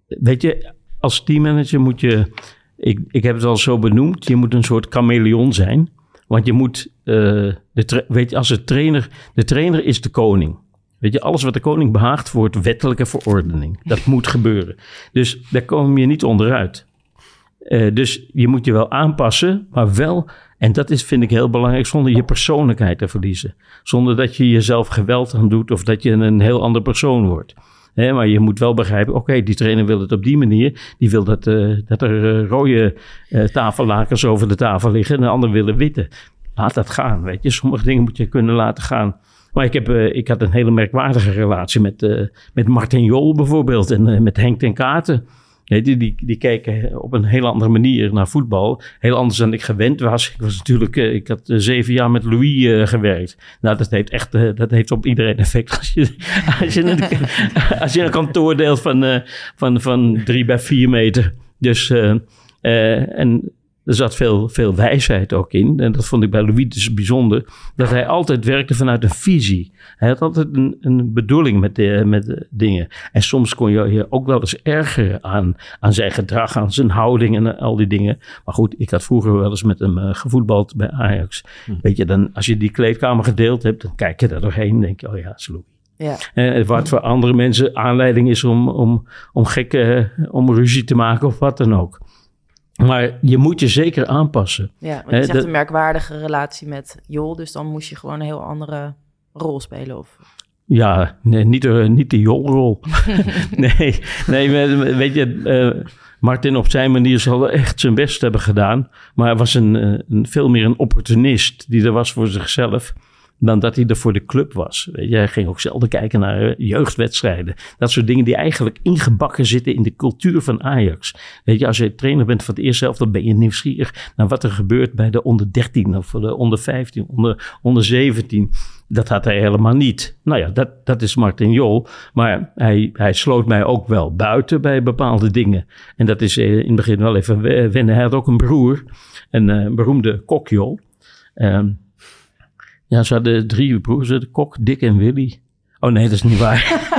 weet je, als teammanager moet je, ik, ik heb het al zo benoemd, je moet een soort chameleon zijn. Want je moet, eh, de weet je, als de trainer, de trainer is de koning. Weet je, alles wat de koning behaagt wordt wettelijke verordening. Dat moet gebeuren. Dus daar kom je niet onderuit. Eh, dus je moet je wel aanpassen, maar wel, en dat is, vind ik heel belangrijk, zonder je persoonlijkheid te verliezen. Zonder dat je jezelf geweld aan doet of dat je een heel ander persoon wordt. Maar je moet wel begrijpen, oké, die trainer wil het op die manier. Die wil dat, eh, dat er rode tafellakens over de tafel liggen en de ander willen witte. Laat dat gaan, weet je. Sommige dingen moet je kunnen laten gaan. Maar ik, heb, eh, ik had een hele merkwaardige relatie met, eh, met Martin Jol bijvoorbeeld en eh, met Henk ten Katen. Nee, die, die, die keken op een heel andere manier naar voetbal. Heel anders dan ik gewend was. Ik was natuurlijk, ik had zeven jaar met Louis gewerkt. Nou, dat heeft echt, dat heeft op iedereen effect. Als je, als je, een, als kantoor deelt van, eh, van, van drie bij vier meter. Dus, en er zat veel, veel wijsheid ook in. En dat vond ik bij Louis dus bijzonder. Dat hij altijd werkte vanuit een visie. Hij had altijd een, een bedoeling met, de, met de dingen. En soms kon je je ook wel eens ergeren aan, aan zijn gedrag, aan zijn houding en al die dingen. Maar goed, ik had vroeger wel eens met hem eh, gevoetbald bij Ajax. Weet je, dan, als je die kleedkamer gedeeld hebt, dan kijk je daar doorheen en denk je, oh ja, is Louis. Ja. Eh, wat voor andere mensen aanleiding is om, om, om gekke, om ruzie te maken of wat dan ook. Maar je moet je zeker aanpassen. Ja, want je zegt dat- een merkwaardige relatie met Jol, dus dan moest je gewoon een heel andere rol spelen. Of... Ja, nee, niet, de, niet de jolrol. nee, nee, weet je, uh, Martin op zijn manier zal echt zijn best hebben gedaan. Maar hij was een, eh, een, veel meer een opportunist die er was voor zichzelf dan dat hij er voor de club was. Jij ging ook zelden kijken naar eh, jeugdwedstrijden. Dat soort dingen die eigenlijk ingebakken zitten in de cultuur van Ajax. Weet je, als je trainer bent van het eerste zelf, dan ben je nieuwsgierig naar wat er gebeurt bij de onder 13 of de onder 15, onder, onder 17. Dat had hij helemaal niet. Nou ja, dat, dat is Martin Jol. Maar hij, hij sloot mij ook wel buiten bij bepaalde dingen. En dat is eh, in het begin wel even wennen. Hij had ook een broer, een beroemde kokjol. Um, ja, ze hadden drie broers, de kok, Dick en Willy. Oh nee, dat is niet waar.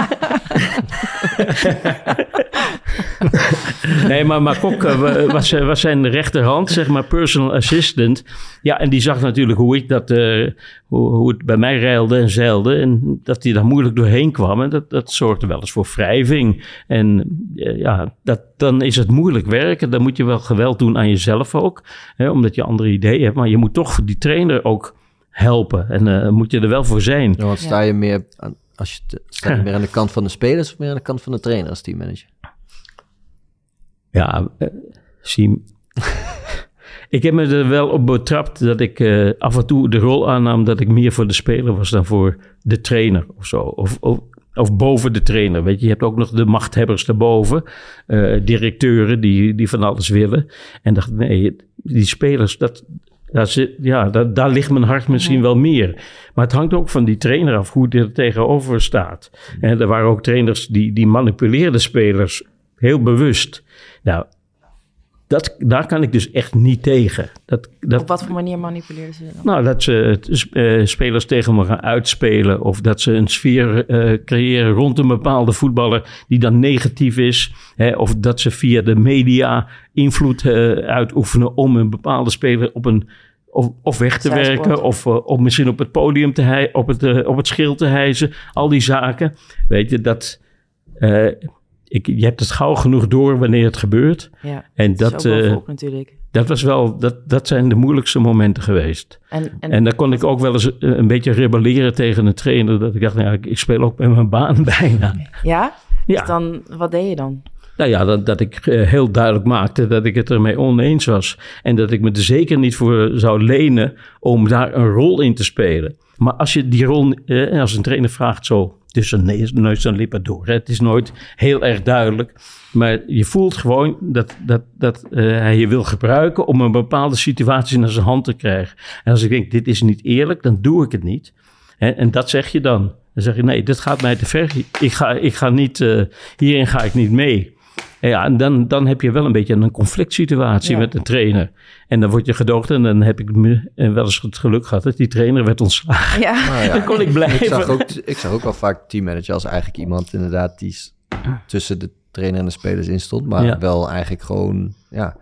nee, maar, maar Kok uh, was, was zijn rechterhand, zeg maar personal assistant. Ja, en die zag natuurlijk hoe ik dat, uh, hoe, hoe, het bij mij reilde en zeilde. En dat hij daar moeilijk doorheen kwam. En dat, dat zorgde wel eens voor wrijving. En uh, ja, dat, dan is het moeilijk werken. Dan moet je wel geweld doen aan jezelf ook. Hè, omdat je andere ideeën hebt. Maar je moet toch die trainer ook helpen. En uh, moet je er wel voor zijn. Ja, want sta je meer aan, als je te, sta je meer aan de kant van de spelers of meer aan de kant van de trainer als teammanager? Ja, uh, Siem. ik heb me er wel op betrapt dat ik uh, af en toe de rol aannam dat ik meer voor de speler was dan voor de trainer of zo. Of, of, of boven de trainer. Weet je, je hebt ook nog de machthebbers daarboven. Uh, directeuren die, die van alles willen. En dacht, nee, die spelers, dat, daar, zit, ja, daar, daar ligt mijn hart misschien wel meer. Maar het hangt ook van die trainer af hoe die er tegenover staat. En er waren ook trainers die, die manipuleerden spelers heel bewust. Nou, dat, daar kan ik dus echt niet tegen. Dat, dat, Op wat voor manier manipuleerden ze dan? Nou, dat ze uh, spelers tegen me gaan uitspelen. Of dat ze een sfeer uh, creëren rond een bepaalde voetballer die dan negatief is. Hè, of dat ze via de media invloed uh, uitoefenen om een bepaalde speler op een... Of, of weg te Zijsport. werken, of, of misschien op het podium te hij, op het, op het schild te hijzen. Al die zaken. Weet je, dat ik, je hebt het gauw genoeg door wanneer het gebeurt. Ja, en dat, is ook bovenop natuurlijk. dat was wel, dat, dat zijn de moeilijkste momenten geweest. En, en, En dan kon ik ook wel eens uh, een beetje rebelleren tegen een trainer. Dat ik dacht, nou, ja, ik, ik speel ook met mijn baan bijna. ja? Ja. Dus dan, wat deed je dan? Nou ja, dat, dat ik uh, heel duidelijk maakte dat ik het ermee oneens was. En dat ik me er zeker niet voor zou lenen om daar een rol in te spelen. Maar als je die rol, uh, als een trainer vraagt zo tussen neus en lippen door. Het is nooit heel erg duidelijk. Maar je voelt gewoon dat, dat, dat uh, hij je wil gebruiken om een bepaalde situatie naar zijn hand te krijgen. En als ik denk, dit is niet eerlijk, dan doe ik het niet. En, en dat zeg je dan. Dan zeg je, nee, dit gaat mij te ver. Ik ga, ik ga niet, uh, hierin ga ik niet mee. En ja, en dan, dan heb je wel een beetje een conflict situatie ja. met een trainer. En dan word je gedoogd en dan heb ik me, wel eens het geluk gehad dat die trainer werd ontslagen. Ja. Nou ja, dan kon ik blijven. Ik zag, ook, ik zag ook wel vaak teammanager als eigenlijk iemand inderdaad die tussen de trainer en de spelers in stond. Maar ja. wel eigenlijk gewoon, ja,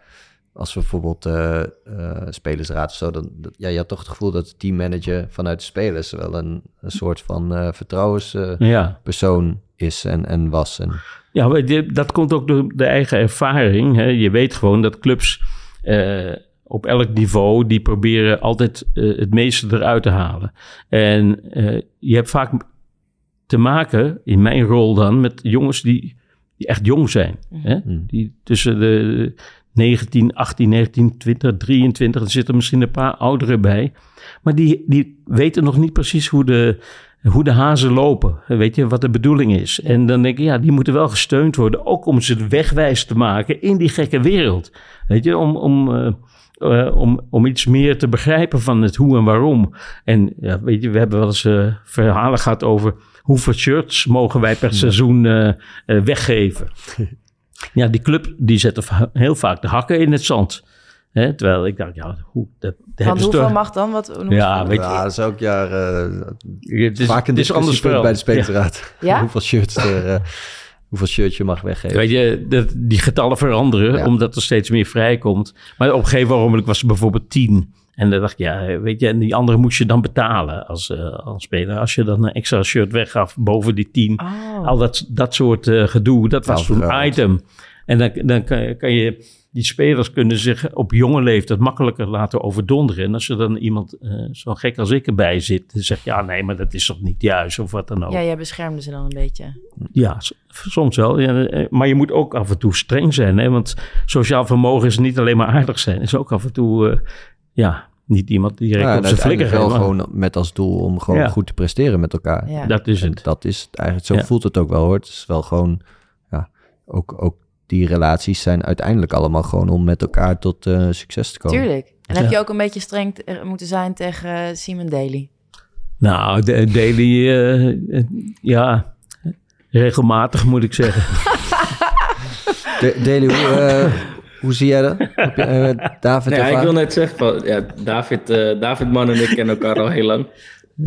als we bijvoorbeeld uh, uh, spelersraad of zo, dan, dat, ja, je had toch het gevoel dat de teammanager vanuit de spelers wel een, een soort van uh, vertrouwenspersoon ja. Is en, en was. En, ja, dat komt ook door de eigen ervaring. Hè. Je weet gewoon dat clubs uh, op elk niveau, die proberen altijd uh, het meeste eruit te halen. En uh, je hebt vaak te maken, in mijn rol dan, met jongens die, die echt jong zijn. Mm. Hè? Die tussen de 19, 18, 19, 20, 23, er zitten misschien een paar ouderen bij. Maar die, die weten nog niet precies hoe de, hoe de hazen lopen. Weet je, wat de bedoeling is. En dan denk ik, ja, die moeten wel gesteund worden. Ook om ze wegwijs te maken in die gekke wereld. Weet je, om, om, uh, uh, om, om iets meer te begrijpen van het hoe en waarom. En ja, weet je, we hebben wel eens uh, verhalen gehad over hoeveel shirts mogen wij per seizoen weggeven. Ja, die club die zet heel vaak de hakken in het zand. Hè, terwijl ik dacht, ja, hoe, dat, dat Want hoeveel toch... mag dan? Wat, ja, weet je, ja, dat is ook jaar uh, het is, vaak een discussie bij de spelersraad. Ja? hoeveel shirts er, uh, hoeveel shirts je mag weggeven. Weet je, dat, die getallen veranderen, ja. omdat er steeds meer vrijkomt. Maar op een gegeven moment was het bijvoorbeeld tien. En dan dacht ik, ja, weet je, en die andere moest je dan betalen als, uh, als speler. Als je dan een extra shirt weggaf boven die tien. Oh. Al dat, dat soort gedoe, dat was zo'n item. En dan, dan kan je, die spelers kunnen zich op jonge leeftijd makkelijker laten overdonderen. En als er dan iemand uh, zo gek als ik erbij zit, dan zegt ja, nee, maar dat is toch niet juist of wat dan ook. Ja, jij beschermde ze dan een beetje. Ja, soms wel. Ja, eh, maar je moet ook af en toe streng zijn. Hè? Want sociaal vermogen is niet alleen maar aardig zijn. is ook af en toe, uh, ja, niet iemand die direct ja, op zijn flikker wel gewoon met als doel om gewoon ja. goed te presteren met elkaar. Ja. Dat is het. En dat is eigenlijk, zo voelt het ook wel hoor. Het is wel gewoon, ja, ook, ook die relaties zijn uiteindelijk allemaal gewoon om met elkaar tot uh, succes te komen. Tuurlijk. En heb je ook een beetje streng moeten zijn tegen uh, Simon Daly? Nou, de, Daly, uh, ja, regelmatig moet ik zeggen. de, Daly, hoe, hoe zie jij dat? Je, David nee, ik wil net zeggen, van, ja, David, David Man en ik kennen elkaar al heel lang.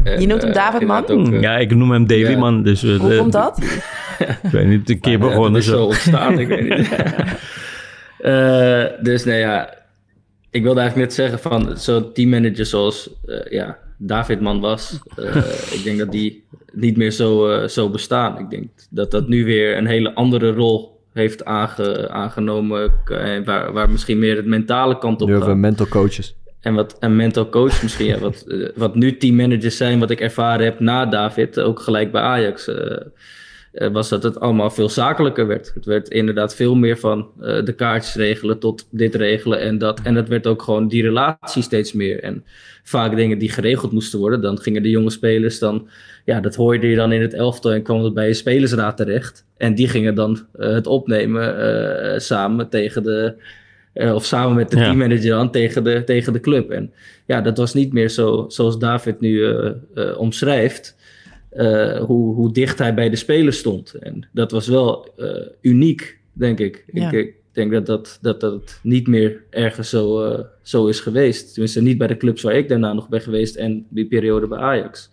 En, je noemt hem David Man? Ook, ja, ik noem hem ja. Man. Dus, Hoe komt dat? ik weet niet, een keer begonnen zo. ontstaan, ik weet niet. uh, dus nee, ja, ik wilde eigenlijk net zeggen van zo'n teammanager zoals uh, ja, David Man was, uh, ik denk dat die niet meer zo, zo bestaan. Ik denk dat dat nu weer een hele andere rol heeft aange, aangenomen, waar, waar misschien meer het mentale kant op gaat. Nu mental coaches. En wat een mental coach misschien, wat, wat nu teammanagers zijn, wat ik ervaren heb na David, ook gelijk bij Ajax. Eh, was dat het allemaal veel zakelijker werd. Het werd inderdaad veel meer van de kaartjes regelen tot dit regelen en dat. En het werd ook gewoon die relatie steeds meer. En vaak dingen die geregeld moesten worden, dan gingen de jonge spelers dan, ja, dat hoorde je dan in het elftal en kwam het bij je spelersraad terecht. En die gingen dan het opnemen samen tegen de, of samen met de ja. teammanager dan tegen de, tegen de club. En ja, dat was niet meer zo zoals David nu omschrijft. Uh, hoe, hoe dicht hij bij de spelers stond. En dat was wel uh, uniek, denk ik. Ja. ik. Ik denk dat dat, dat dat niet meer ergens zo, uh, zo is geweest. Tenminste, niet bij de clubs waar ik daarna nog ben geweest en die periode bij Ajax.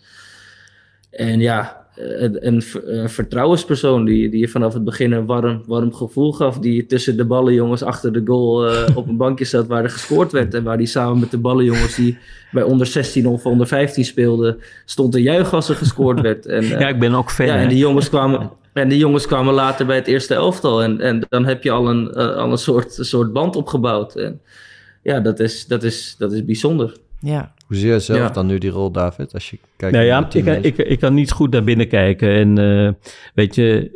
En ja, een, een, een, vertrouwenspersoon die, die je vanaf het begin een warm, warm gevoel gaf. Die tussen de ballenjongens achter de goal uh, op een bankje zat waar er gescoord werd. En waar die samen met de ballenjongens die bij onder 16 of onder 15 speelden, stond te juichen als er gescoord werd. En, uh, ja, ik ben ook fan. Ja, en die jongens kwamen, en die jongens kwamen later bij het eerste elftal. En, en dan heb je al een, uh, al een soort, soort band opgebouwd. En ja, dat is, dat is, dat is bijzonder. Ja. Hoe zie je zelf ja. dan nu die rol, David? Als je kijkt nou ja, ik, ik, ik, kan niet goed naar binnen kijken. En uh, weet je,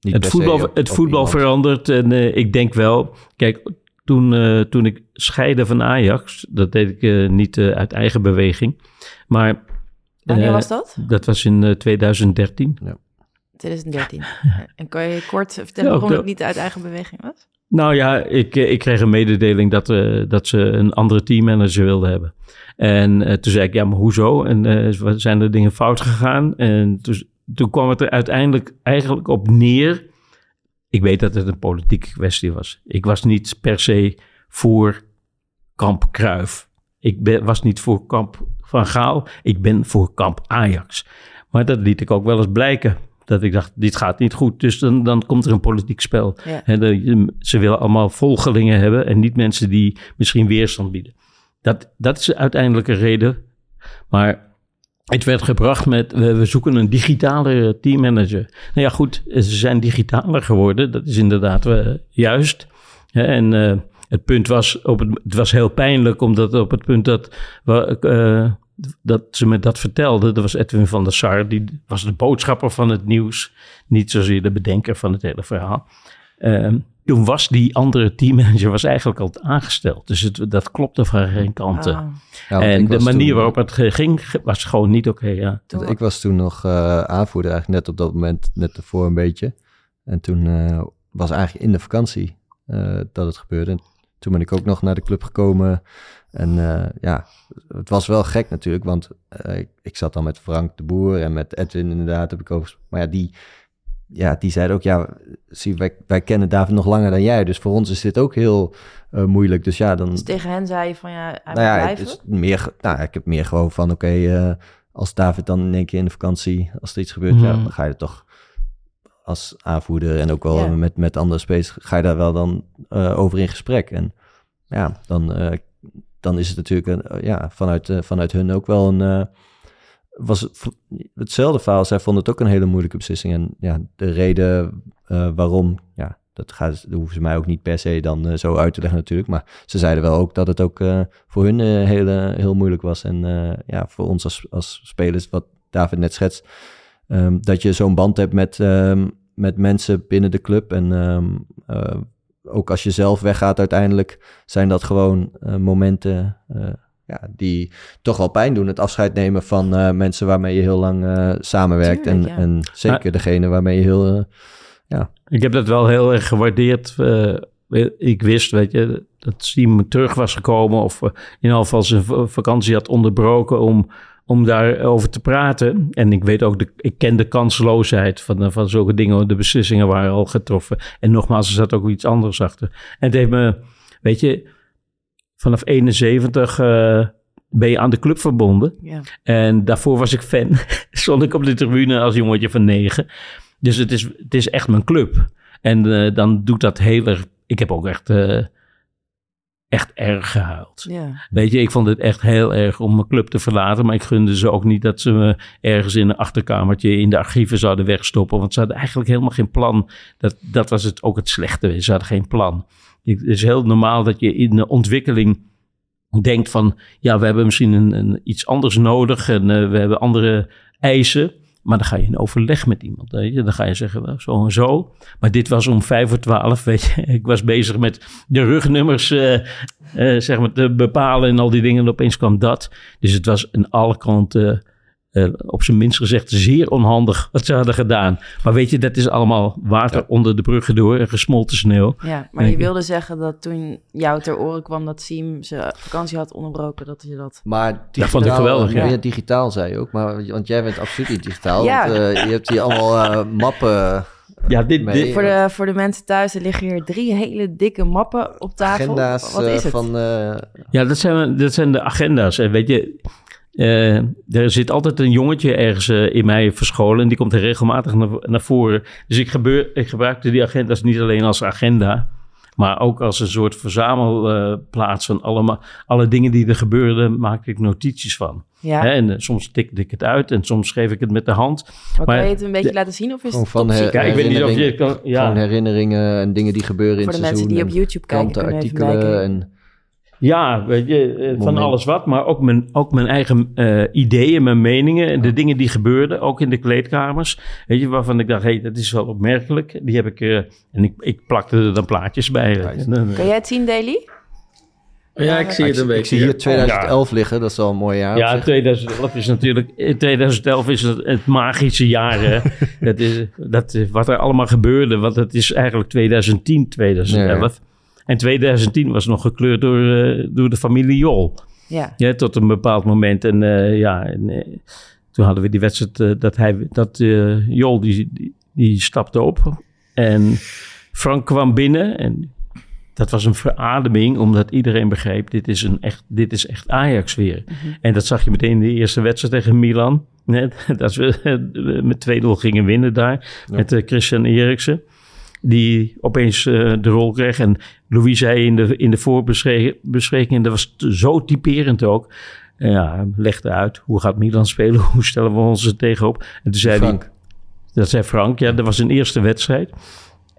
uh, het voetbal, op, het voetbal verandert. En uh, ik denk wel, kijk, toen, toen ik scheide van Ajax, dat deed ik niet uit eigen beweging. Maar. Wanneer was dat? Dat was in 2013. Ja. 2013. en kan je kort vertellen waarom het niet uit eigen beweging was? Nou ja, ik, ik kreeg een mededeling dat, uh, dat ze een andere teammanager wilden hebben. En uh, toen zei ik, ja, maar hoezo? En uh, zijn er dingen fout gegaan? En toen, toen kwam het er uiteindelijk eigenlijk op neer. Ik weet dat het een politieke kwestie was. Ik was niet per se voor kamp Kruif. Ik ben, was niet voor kamp Van Gaal. Ik ben voor kamp Ajax. Maar dat liet ik ook wel eens blijken. Dat ik dacht, dit gaat niet goed. Dus dan, dan komt er een politiek spel. Ja. En de, ze willen allemaal volgelingen hebben en niet mensen die misschien weerstand bieden. Dat, dat is de uiteindelijke reden. Maar het werd gebracht met, we, we zoeken een digitale teammanager. Nou ja, goed, ze zijn digitaler geworden. Dat is inderdaad uh, juist. En uh, het punt was, op het, het was heel pijnlijk, omdat op het punt dat we, uh, dat ze me dat vertelde, dat was Edwin van der Sar, die was de boodschapper van het nieuws, niet zozeer de bedenker van het hele verhaal. Um, toen was die andere teammanager was eigenlijk al aangesteld. Dus het, dat klopte van geen kanten. Ah. Ja, en de manier toen, waarop het ging, was gewoon niet oké. Okay, ja. Ik was toen nog uh, aanvoerder, eigenlijk net op dat moment, net ervoor een beetje. En toen uh, was eigenlijk in de vakantie uh, dat het gebeurde. En toen ben ik ook nog naar de club gekomen. En uh, ja, het was wel gek natuurlijk, want uh, ik, ik, zat dan met Frank de Boer en met Edwin inderdaad, heb ik over. Maar ja, die, ja, die zeiden ook, ja, zie, wij, wij kennen David nog langer dan jij, dus voor ons is dit ook heel uh, moeilijk. Dus ja, dan... Dus tegen hen zei je van, ja, hij nou ja, blijven? Het is meer, nou, ik heb meer gewoon van, oké, okay, als David dan in één keer in de vakantie, als er iets gebeurt, mm. ja, dan ga je er toch als aanvoerder en ook wel Ja. met, met andere spelers, ga je daar wel dan over in gesprek. En ja, dan dan is het natuurlijk een, uh, ja, vanuit, uh, vanuit hun ook wel een. Uh, was het, hetzelfde verhaal. Zij vonden het ook een hele moeilijke beslissing. En ja, de reden waarom, ja, dat, gaat, dat hoeven ze mij ook niet per se dan eh, zo uit te leggen natuurlijk. Maar ze zeiden wel ook dat het ook eh, voor hun eh, heel, eh, moeilijk was. En eh, ja, voor ons als, als spelers, wat David net schetst, ehm, dat je zo'n band hebt met, ehm, met mensen binnen de club. En eh, ook als je zelf weggaat uiteindelijk, zijn dat gewoon eh, momenten eh, ja, die toch wel pijn doen. Het afscheid nemen van eh, mensen waarmee je heel lang eh, samenwerkt. Tuurlijk, en, ja. en zeker degene waarmee je heel... eh, Ik heb dat wel heel erg gewaardeerd. Eh, ik wist, weet je, dat Siem terug was gekomen of in ieder geval zijn vakantie had onderbroken om, om daarover te praten. En ik weet ook, de, ik ken de kansloosheid van, eh, van zulke dingen. De beslissingen waren al getroffen. En nogmaals, er zat ook iets anders achter. En het heeft me, weet je, vanaf 71 eh, ben je aan de club verbonden. Ja. En daarvoor was ik fan. Stond ik op de tribune als jongetje van negen. Dus het is, het is echt mijn club. En eh, dan doet dat heel erg... Ik heb ook echt, echt erg gehuild. Ja. Weet je, ik vond het echt heel erg om mijn club te verlaten. Maar ik gunde ze ook niet dat ze me ergens in een achterkamertje in de archieven zouden wegstoppen. Want ze hadden eigenlijk helemaal geen plan. Dat, dat was het, ook het slechte. Ze hadden geen plan. Het is heel normaal dat je in de ontwikkeling denkt van... ja, we hebben misschien een, een, iets anders nodig en eh, we hebben andere eisen. Maar dan ga je in overleg met iemand. Weet je? Dan ga je zeggen, zo en zo. Maar dit was om vijf voor twaalf, weet je. Ik was bezig met de rugnummers eh, eh, zeg maar, te bepalen en al die dingen. En opeens kwam dat. Dus het was aan alle kanten, eh, op zijn minst gezegd, zeer onhandig wat ze hadden gedaan. Maar weet je, dat is allemaal water onder de bruggen door en gesmolten sneeuw. ja, maar je wilde zeggen dat toen jou ter oren kwam dat Siem zijn vakantie had onderbroken, dat je dat... Maar digitaal, vond ik geweldig, ja. ja. digitaal zei je ook, maar, want jij bent absoluut niet digitaal. Ja. Want, eh, je hebt hier allemaal eh, mappen, Ja, dit, mee, dit, Voor de, voor de mensen thuis, er liggen hier drie hele dikke mappen op tafel. agenda's Wat is het? van... eh, Ja, dat zijn, dat zijn de agenda's. En weet je, eh, er zit altijd een jongetje ergens eh, in mij verscholen. En die komt er regelmatig naar, naar voren. Dus ik, gebeur, ik gebruikte die agenda's niet alleen als agenda. Maar ook als een soort verzamelplaats van allemaal, alle dingen die er gebeurden, maakte ik notities van. ja, Hè, en eh, soms tikte ik het uit en soms schreef ik het met de hand. maar kan je het een beetje de- laten zien of is het van her- ik weet niet of je het kan. Ja. Gewoon herinneringen en dingen die gebeuren in Voor de het mensen seizoen. die op YouTube kijken, krantenartikelen kijken. en... Ja, weet je, eh, van Moment. alles wat, maar ook mijn, ook mijn eigen eh, ideeën, mijn meningen en de dingen die gebeurden, ook in de kleedkamers. Weet je, waarvan ik dacht, hé, hey, dat is wel opmerkelijk. Die heb ik, eh, en ik, ik plakte er dan plaatjes bij. Kan jij het zien, Daily? Ja, ik zie het een ik, beetje. ik zie hier 2011 liggen, dat is wel een mooi jaar. Ja, zich. 2011 is natuurlijk. in 2011 is het, het magische jaar. Hè. dat is, dat, wat er allemaal gebeurde. Want het is eigenlijk 2010, 2011. En 2010 was nog gekleurd door, eh, door de familie Jol. Ja. Ja, tot een bepaald moment. En eh, ja, en, eh, toen hadden we die wedstrijd dat hij, dat eh, Jol die, die, die stapte op. En Frank kwam binnen en dat was een verademing, omdat iedereen begreep, dit is, een echt, dit is echt Ajax weer. En dat zag je meteen in de eerste wedstrijd tegen Milan. Net, dat we met 2-0 gingen winnen daar, Ja. met Christian Eriksen. Die opeens eh, de rol kreeg. En Louis zei in de, in de voorbespreking, en dat was zo typerend ook. Ja, hij legde uit, hoe gaat Milan spelen? Hoe stellen we ons er tegenop? En toen zei hij, Frank. dat zei Frank, ja, dat was een eerste wedstrijd.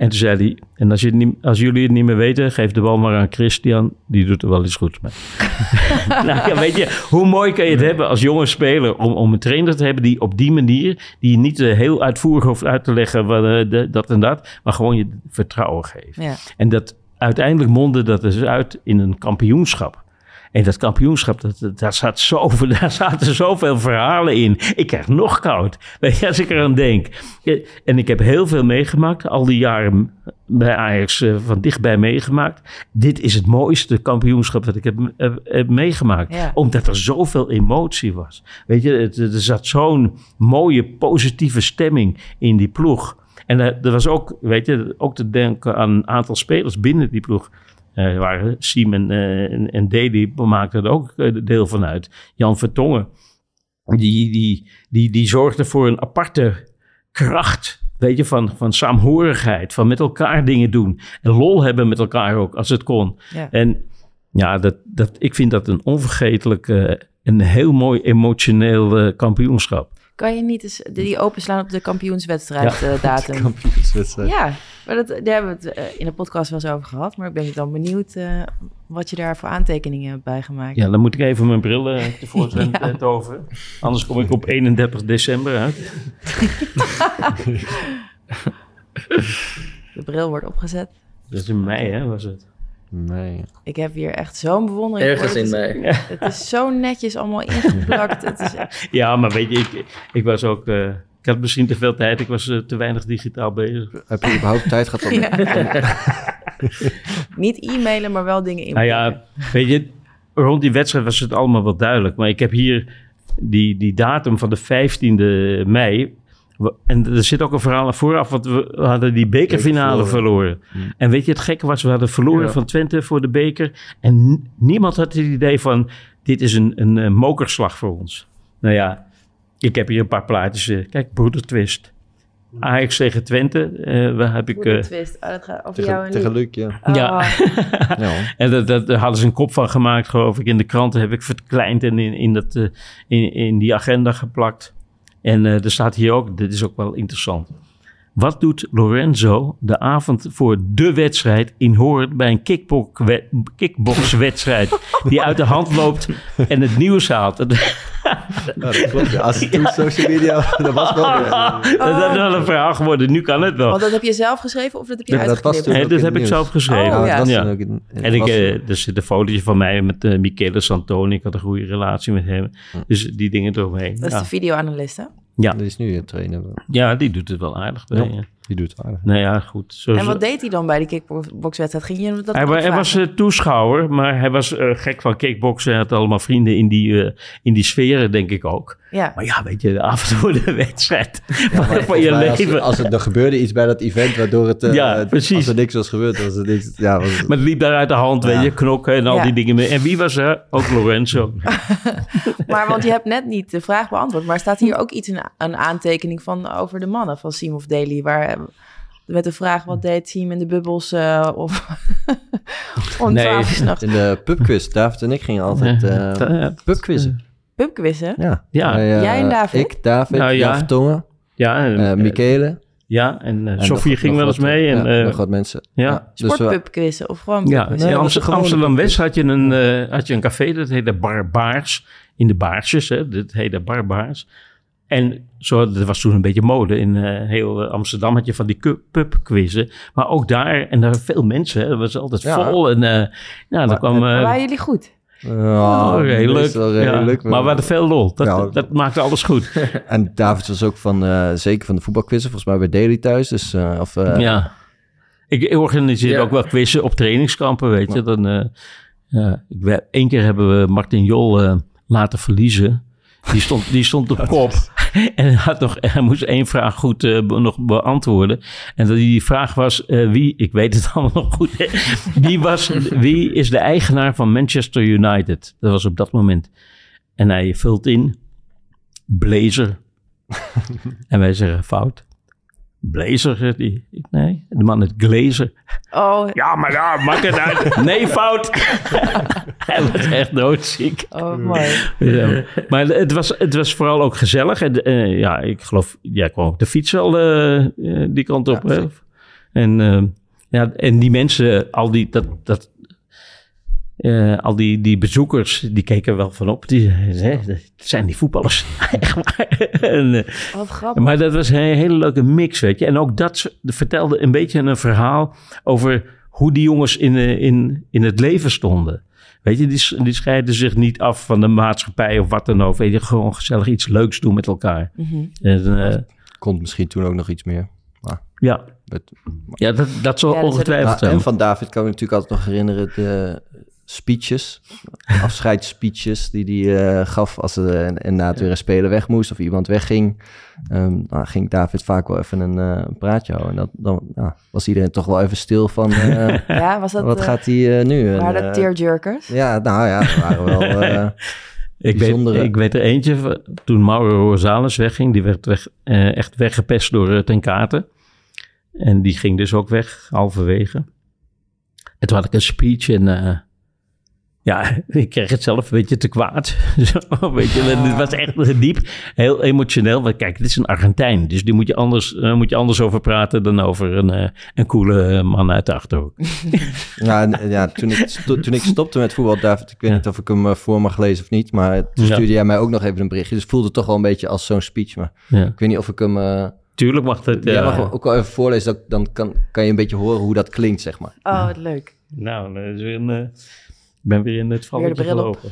En toen zei hij, en als, je niet, als jullie het niet meer weten, geef de bal maar aan Christian. Die doet er wel eens goed mee. nou ja, weet je, hoe mooi kan je het hebben als jonge speler om, om een trainer te hebben die op die manier, die je niet eh, heel uitvoerig hoeft uit te leggen wat, eh, de- dat en dat, maar gewoon je vertrouwen geeft. Ja. En dat uiteindelijk mondde dat dus uit in een kampioenschap. En dat kampioenschap, dat, dat- daar, zat zoveel, daar zaten zoveel verhalen in. Ik krijg nog koud, weet je, als ik eraan denk. En ik heb heel veel meegemaakt, al die jaren bij Ajax eh, van dichtbij meegemaakt. Dit is het mooiste kampioenschap dat ik heb, heb, heb meegemaakt. Ja. Omdat er zoveel emotie was. Weet je, het, er zat zo'n mooie positieve stemming in die ploeg. En eh, er was ook, weet je, ook te denken aan een aantal spelers binnen die ploeg. Eh waren Siem en, eh, en, en maakten er ook eh, deel van uit. Jan Vertongen, die, die, die, die zorgde voor een aparte kracht. Weet je, van, van saamhorigheid, van met elkaar dingen doen. En lol hebben met elkaar ook, als het kon. Ja. En ja, dat, dat, ik vind dat een onvergetelijk, eh, een heel mooi emotioneel eh, kampioenschap. Kan je niet eens die openslaan op de kampioenswedstrijd eh, datum? Kampioenswedstrijd. Ja, Maar dat, daar hebben we het eh, in de podcast wel eens over gehad. Maar ik ben dan benieuwd eh, wat je daar voor aantekeningen hebt bijgemaakt. Ja, dan moet ik even mijn bril eh, tevoorschijn Ja. ja. toveren. Anders kom ik op 31 december uit. De bril wordt opgezet. Dat is in mei, hè, was het. Nee. Ik heb hier echt zo'n bewondering Ergens voor. in Het is- mei. Het is zo netjes allemaal ingeplakt. het is echt- Ja, maar weet je, ik, ik was ook... eh, ik had misschien te veel tijd. Ik was eh, te weinig digitaal bezig. Heb je überhaupt tijd gehad om... Ja. Niet e-mailen, maar wel dingen Nou inplakken. ja, weet je, rond die wedstrijd was het allemaal wel duidelijk. Maar ik heb hier die, die datum van de 15e mei. En er zit ook een verhaal aan vooraf, want we hadden die bekerfinale Beker verloren. verloren. En weet je, het gekke was, we hadden verloren Ja. van Twente voor de beker. En niemand had het idee van, dit is een, een, eh, mokerslag voor ons. Nou ja, ik heb hier een paar plaatjes. eh, kijk, Broeder Twist. Ajax tegen Twente. eh waar heb ik... Eh, twist. Oh, dat gaat over jou Tegen, en tegen Luc. Ja. Oh, Ja. En dat, dat, daar hadden ze een kop van gemaakt, geloof ik. In de kranten heb ik verkleind en in, in, dat, eh, in, in die agenda geplakt. En eh, er staat hier ook, dit is ook wel interessant. Wat doet Lorenzo de avond voor de wedstrijd in Hoorn bij een kickbox- kickboxwedstrijd die uit de hand loopt en het nieuws haalt? Dat, Ja, dat klopt. Ja. Als het toen social media... Dat was wel... Oh. dat is wel een verhaal geworden. Nu kan het wel. Want dat heb je zelf geschreven of dat heb je Ja, dat was uitgeknipt? toen Nee, dat heb ik zelf geschreven. Oh, Ja, dat in- En ik, eh, er zit een fotootje van mij met eh Michele Santoni. Ik had een goede relatie met hem. Dus die dingen eromheen. Dat is Ja. de videoanalist, hè? Ja. Die is nu een trainer. ja, die doet het wel aardig. bij Ja. Je. Die doet het aardig. Nou ja, goed. Zo En wat deed hij dan bij die kickboxwedstrijd? Ging je dat hij, wa- ook hij was eh, toeschouwer, maar hij was eh, gek van kickboksen. Hij had allemaal vrienden in die, eh, in die sferen, denk ik ook. Ja. Maar ja, weet je, de avond voor de wedstrijd Ja, van, je als- leven. Als, er, er gebeurde iets bij dat event waardoor het... eh, Ja, precies. Als er niks was gebeurd, was het niks... Ja, was het- Maar het liep daar uit de hand, weet je, knokken en al Ja. die dingen. mee. En wie was er? Ook Lorenzo. Maar want je hebt net niet de vraag beantwoord. Maar staat hier ook iets in een aantekening van over de mannen van Siem of Daily? Waar met de vraag wat deed Siem in de bubbels eh, of Nee. 12 uur 's nachts. In de pubquiz, David en ik gingen altijd eh Ja. pubquizzen. Pubquizzen? Ja. Ja. Eh, Jij en David? Ik, David, Nou, ja. Ja, en, Michele. ja, en eh, en Sofie ging nog wel eens mee. En, ja, eh, nog wat mensen. ja. dus Sportpubquizzen of gewoon Ja, in Amsterdam West had je een, eh, had je een café, dat heette Barbaars. In de Baarsjes, hè, dat heette Barbaars. En zo, dat was toen een beetje mode. In eh, heel eh, Amsterdam had je van die pubquizzen. Maar ook daar, en daar veel mensen, hè, dat was altijd Ja. vol. En eh nou, dan Maar- kwam... eh, Waren jullie goed? Ja, oh, redelijk. Ja, redelijk, maar we hadden veel lol. Dat, Ja. dat maakte alles goed. En David was ook van, eh, zeker van de voetbalquizzen, volgens mij bij Daily thuis. Dus, eh, of, eh, ja. Ik organiseer Ja. ook wel quizzen op trainingskampen, weet je. Dan, eh, ja, ik, we- één keer hebben we Martin Jol eh, laten verliezen. Die stond, die stond op kop. En hij, had nog, hij moest één vraag goed eh, be- nog beantwoorden. En dat die vraag was, eh, wie, ik weet het allemaal nog goed. Wie, was, wie is de eigenaar van Manchester United? Dat was op dat moment. En hij vult in, Blazer. en wij zeggen, fout. Blazer, zegt hij. Nee, de man het Glazer. Oh, Ja, maar ja, maakt het uit. Nee, fout. Hij was echt doodziek. oh mooi. Ja. Maar het was, het was vooral ook gezellig. En eh, ja, ik geloof, jij kwam op de fiets al eh, eh, die kant op. Ja? En, ja, en die mensen, al die, dat, dat, al die, die bezoekers, die keken wel van op. Die hè, dat zijn die voetballers. Echt waar. en, Wat grappig. maar dat was een hele leuke mix, weet je. En ook dat vertelde een beetje een verhaal over hoe die jongens in, in, in het leven stonden. Weet je, die, scheiden zich niet af van de maatschappij of wat dan ook. Weet je, gewoon gezellig iets leuks doen met elkaar. Mhm. En, eh, Komt misschien toen ook nog iets meer. ja, Met- ja dat, dat zal Ja, ongetwijfeld Nou, zijn. en van David kan ik me natuurlijk altijd nog herinneren de speeches, afscheidsspeeches die hij eh, gaf als er en, en na het weer een speler weg moest of iemand wegging. Ehm dan ging David vaak wel even een, eh, een praatje houden. En dat, dan ja, was iedereen toch wel even stil van eh, Ja, was dat... wat eh, gaat hij eh, nu? En, waren eh, dat tearjerkers? ja, nou ja, er waren wel... eh, Ik weet, ik weet er eentje, van- toen Mauro Rosales wegging, die werd weg, eh, echt weggepest door uh, Ten Katen. En die ging dus ook weg, halverwege. En toen had ik een speech en eh, Ja, ik kreeg het zelf een beetje te kwaad. Zo, weet je, Het was echt diep, heel emotioneel. Want kijk, dit is een Argentijn, dus die moet je anders, uh, moet je anders over praten dan over een, uh, een coole man uit de Achterhoek. ja, en, ja toen, ik toen ik stopte met voetbal, David, ik weet niet of ik hem voor mag lezen of niet, maar toen stuurde ja. jij mij ook nog even een berichtje. Dus het voelde toch wel een beetje als zo'n speech, maar ja. ik weet niet of ik hem... Tuurlijk mag het. Jij mag ook wel even voorlezen, dan, dan kan, kan je een beetje horen hoe dat klinkt, zeg maar. Oh, wat leuk. Nou, dat is weer een... Ik ben weer in het valletje gelopen.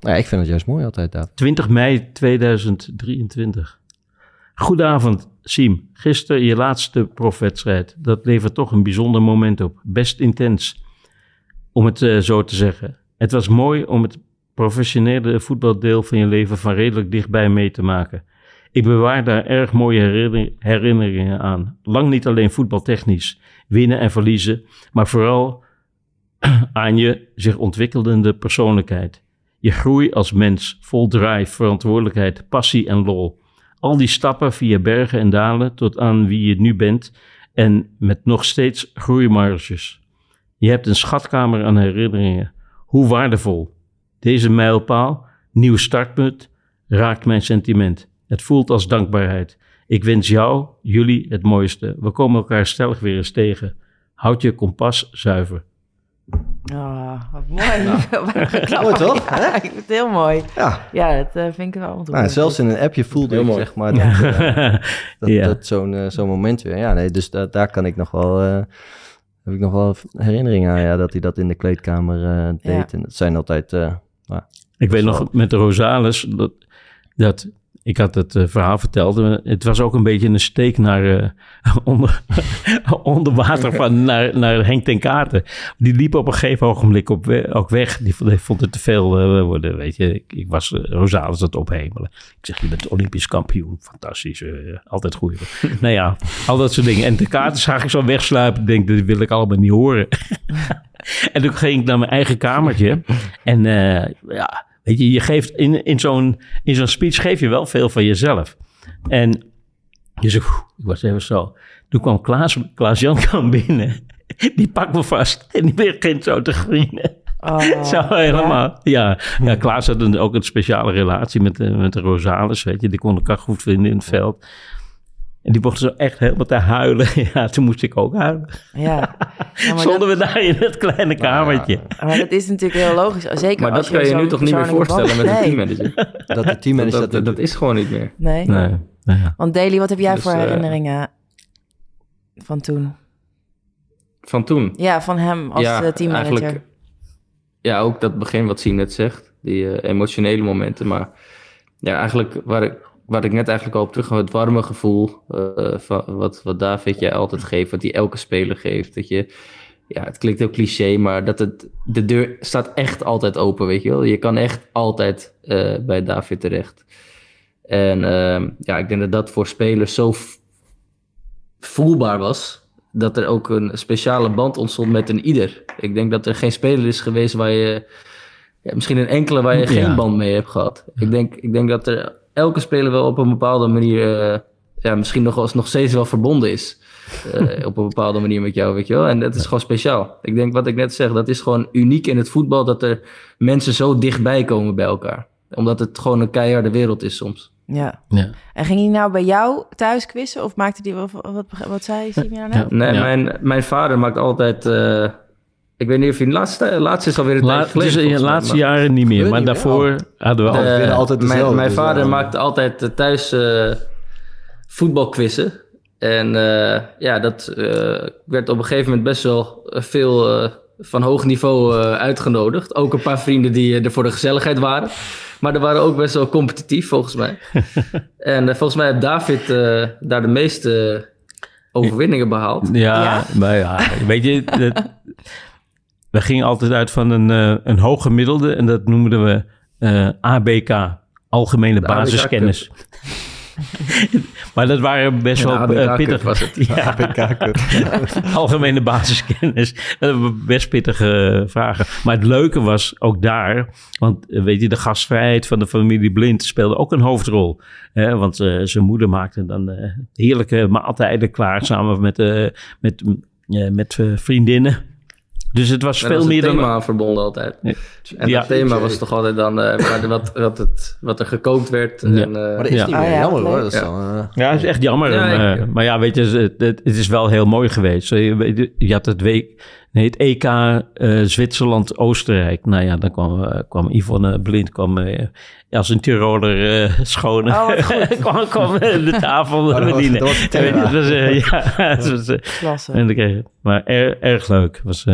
ja, ik vind het juist mooi altijd, David. 20 mei 2023. Goedenavond, Siem. Gisteren je laatste profwedstrijd. Dat levert toch een bijzonder moment op. Best intens, om het uh, zo te zeggen. Het was mooi om het professionele voetbaldeel van je leven van redelijk dichtbij mee te maken. Ik bewaar daar erg mooie herinneringen aan. Lang niet alleen voetbaltechnisch, winnen en verliezen, maar vooral aan je zich ontwikkelende persoonlijkheid. Je groei als mens, vol drive, verantwoordelijkheid, passie en lol. Al die stappen via bergen en dalen tot aan wie je nu bent en met nog steeds groeimarges. Je hebt een schatkamer aan herinneringen. Hoe waardevol. Deze mijlpaal, nieuw startpunt, raakt mijn sentiment. Het voelt als dankbaarheid. Ik wens jou, jullie het mooiste. We komen elkaar stellig weer eens tegen. Houd je kompas zuiver. Oh, wat mooi. Nou. mooi toch? Ja, ik vind het heel mooi. Ja, ja dat uh, vind ik wel. Nou, zelfs in een appje voelde heel ik mooi. zeg maar dat, uh, dat, ja. dat zo'n uh, zo'n moment weer. Ja, nee, dus da daar kan ik nog wel... heb ik nog wel herinneringen aan, ja, dat hij dat in de kleedkamer deed. Ja. En dat zijn altijd... Nou, ik weet nog met de Rosales dat, dat ik had het uh, verhaal verteld. Het was ook een beetje een steek naar uh, onder, onder water van naar, naar Henk ten Kaarten. Die liep op een gegeven ogenblik op ook weg. Die vond, het te veel worden. Weet je, ik, ik was uh, Rosales het ophemelen. Ik zeg, je bent Olympisch kampioen. Fantastisch. altijd goed. nou ja, al dat soort dingen. En de kaarten zag ik zo wegsluipen. Ik denk, dat wil ik allemaal niet horen. en toen ging ik naar mijn eigen kamertje. En ja Weet je, je geeft in, in zo'n zo'n speech geef je wel veel van jezelf. En je zegt, ik was even zo. Toen kwam Klaas, Klaas Jan kwam binnen. Die pakt me vast en die begint zo te grienen. Oh, zo helemaal. Ja, ja. ja Klaas had een, ook een speciale relatie met, de, met de Rosales, weet je. Die kon elkaar goed vinden in het veld. En die mochten zo echt helemaal te huilen. Ja, toen moest ik ook huilen. Ja. We daar in het kleine kamertje. Maar dat is natuurlijk heel logisch. Zeker maar dat kan je, nu toch niet meer voorstellen met een teammanager? Dat de teammanager... Dat, dat, dat, is gewoon niet meer. Nee. nee. Ja. Want Daily, wat heb jij dus, voor herinneringen uh, van toen? Van toen? Ja, van hem als ja, teammanager. Ja, ook dat begin wat Sien net zegt. Die uh, emotionele momenten. Maar ja, eigenlijk waar ik waar ik net eigenlijk al op terug het warme gevoel uh, van wat, wat David jij altijd geeft, wat hij elke speler geeft. Dat je, ja, het klinkt heel cliché, maar dat het, de deur staat echt altijd open, weet je wel. Je kan echt altijd uh, bij David terecht. En uh, ja, ik denk dat dat voor spelers zo voelbaar was, dat er ook een speciale band ontstond met een ieder. Ik denk dat er geen speler is geweest waar je, ja, misschien een enkele waar je geen band mee hebt gehad. Ik denk, ik denk dat er elke speler wel op een bepaalde manier, uh, ja, misschien nog, als, nog steeds wel verbonden is. Uh, op een bepaalde manier met jou, weet je wel. En dat is gewoon speciaal. Ik denk wat ik net zeg, dat is gewoon uniek in het voetbal dat er mensen zo dichtbij komen bij elkaar. Omdat het gewoon een keiharde wereld is soms. Ja. ja. En ging hij nou bij jou thuis quizzen of maakte hij wat, wat, wat zei je nou? Ja. Nee, Mijn, mijn vader maakt altijd. Uh, ik weet niet of hij de laatste, laatste is alweer een La, tijd in de laatste jaren niet meer, maar daarvoor hadden we de, altijd dezelfde. Mijn, mijn vader ja. maakte altijd thuis uh, voetbalquizzen. En uh, ja, dat uh, werd op een gegeven moment best wel veel van hoog niveau uitgenodigd. Ook een paar vrienden die er voor de gezelligheid waren. Maar er waren ook best wel competitief, volgens mij. en volgens mij heeft David daar de meeste overwinningen behaald. Ja, ja. maar ja, weet je... Dat, we gingen altijd uit van een, uh, een hoog gemiddelde en dat noemden we uh, ABK, Algemene Basiskennis. maar dat waren best wel uh, pittig. was het. Ja. Algemene basiskennis. Dat waren best pittige vragen. Maar het leuke was ook daar, want weet je, de gastvrijheid van de familie Blind speelde ook een hoofdrol. Hè? Want zijn moeder maakte dan heerlijke maaltijden klaar samen met, met, met vriendinnen. Dus het was veel was meer het thema dan... verbonden altijd. En Ja. dat thema was toch altijd dan eh, de- wat, wat, het, wat er gekookt werd. Ja. En, eh, Maar dat is Ja. niet Ah, meer. ja, Jammer hoor. Dat is Ja. dan, eh, Ja, dat is echt jammer. Eh, maar ja, weet je, het, het, het is wel heel mooi geweest. Je, je had het, week, nee, het EK eh, Zwitserland-Oostenrijk. Nou ja, dan kwam, eh, kwam Yvonne Blind kwam, eh, als een Tiroler schone. Oh, kwam, kwam de tafel dat was- bedienen. dat was het was, ja, het was, Klasse. en dan kreeg maar er- erg leuk. Was,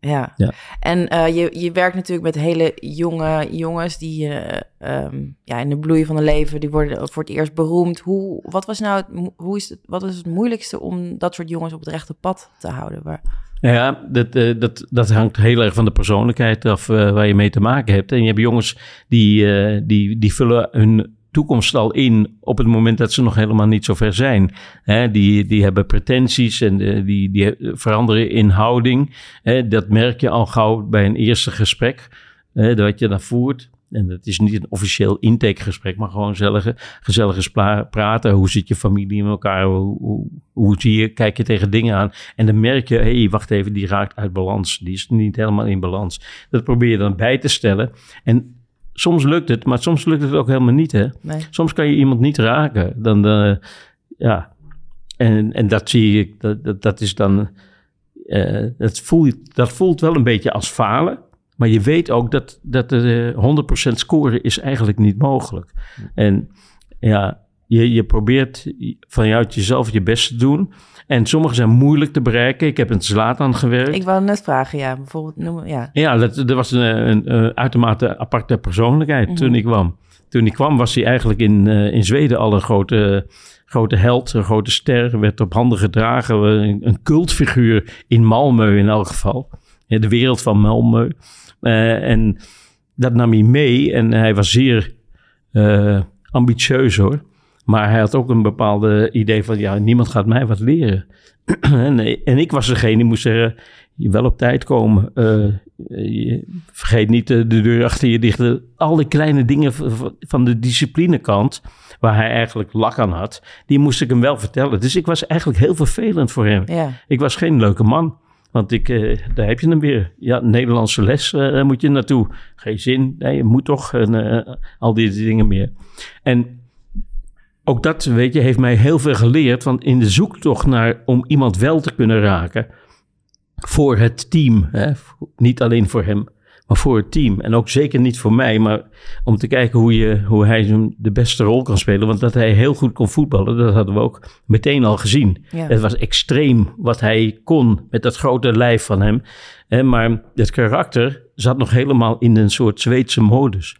Ja. Ja. En eh, je, je werkt natuurlijk met hele jonge jongens die eh, ehm, ja, in de bloei van hun leven, die worden voor het eerst beroemd. Hoe, wat, was nou het, hoe is het, wat is het moeilijkste om dat soort jongens op het rechte pad te houden? Waar, Ja, dat, eh, dat, dat hangt heel erg van de persoonlijkheid af waar je mee te maken hebt. En je hebt jongens die, die, die vullen hun toekomst al in op het moment dat ze nog helemaal niet zo ver zijn. Die, die hebben pretenties en eh, die, die veranderen in houding. Dat merk je al gauw bij een eerste gesprek hè, dat je dan voert. En dat is niet een officieel intakegesprek, maar gewoon gezellige, gezellige praten. Hoe zit je familie in elkaar? Hoe, hoe, hoe zie je, kijk je tegen dingen aan? En dan merk je, hé, hey, wacht even, die raakt uit balans. Die is niet helemaal in balans. Dat probeer je dan bij te stellen. En soms lukt het, maar soms lukt het ook helemaal niet, hè? nee. Soms kan je iemand niet raken. Dan, eh, ja. En, en dat zie ik, dat, dat, dat is dan, eh, dat, voelt, dat voelt wel een beetje als falen. Maar je weet ook dat, dat de 100% scoren is eigenlijk niet mogelijk. En ja, je, je probeert vanuit jezelf je best te doen. En sommige zijn moeilijk te bereiken. Ik heb in Zlatan gewerkt. Ik wou net vragen, ja, bijvoorbeeld noem, ja. Ja, dat, dat was een, een, een uitermate aparte persoonlijkheid Mhm. toen ik kwam. Toen ik kwam was hij eigenlijk in, eh, in Zweden al een grote, grote held, een grote ster. Werd op handen gedragen, een, een cultfiguur in Malmö in elk geval. De wereld van Malmö. Eh, en dat nam hij mee en hij was zeer eh, ambitieus hoor. Maar hij had ook een bepaalde idee van, ja, niemand gaat mij wat leren. en, en ik was degene die moest zeggen, je wel op tijd komen. Eh, je, vergeet niet de, de deur achter je dicht. Al die kleine dingen van de disciplinekant, waar hij eigenlijk lak aan had, die moest ik hem wel vertellen. Dus ik was eigenlijk heel vervelend voor hem. Ja, Ik was geen leuke man. Want ik, eh, daar heb je hem weer. Ja, Nederlandse les, eh, daar moet je naartoe. Geen zin, nee, je moet toch. En eh, al die dingen meer. En ook dat, weet je, heeft mij heel veel geleerd. Want in de zoektocht naar, om iemand wel te kunnen raken, voor het team. Hè? Niet alleen voor hem, maar voor het team. En ook zeker niet voor mij, maar om te kijken hoe, je, hoe hij de beste rol kan spelen. Want dat hij heel goed kon voetballen, dat hadden we ook meteen al gezien. ja. Het was extreem wat hij kon met dat grote lijf van hem. Hè, maar het karakter zat nog helemaal in een soort Zweedse modus.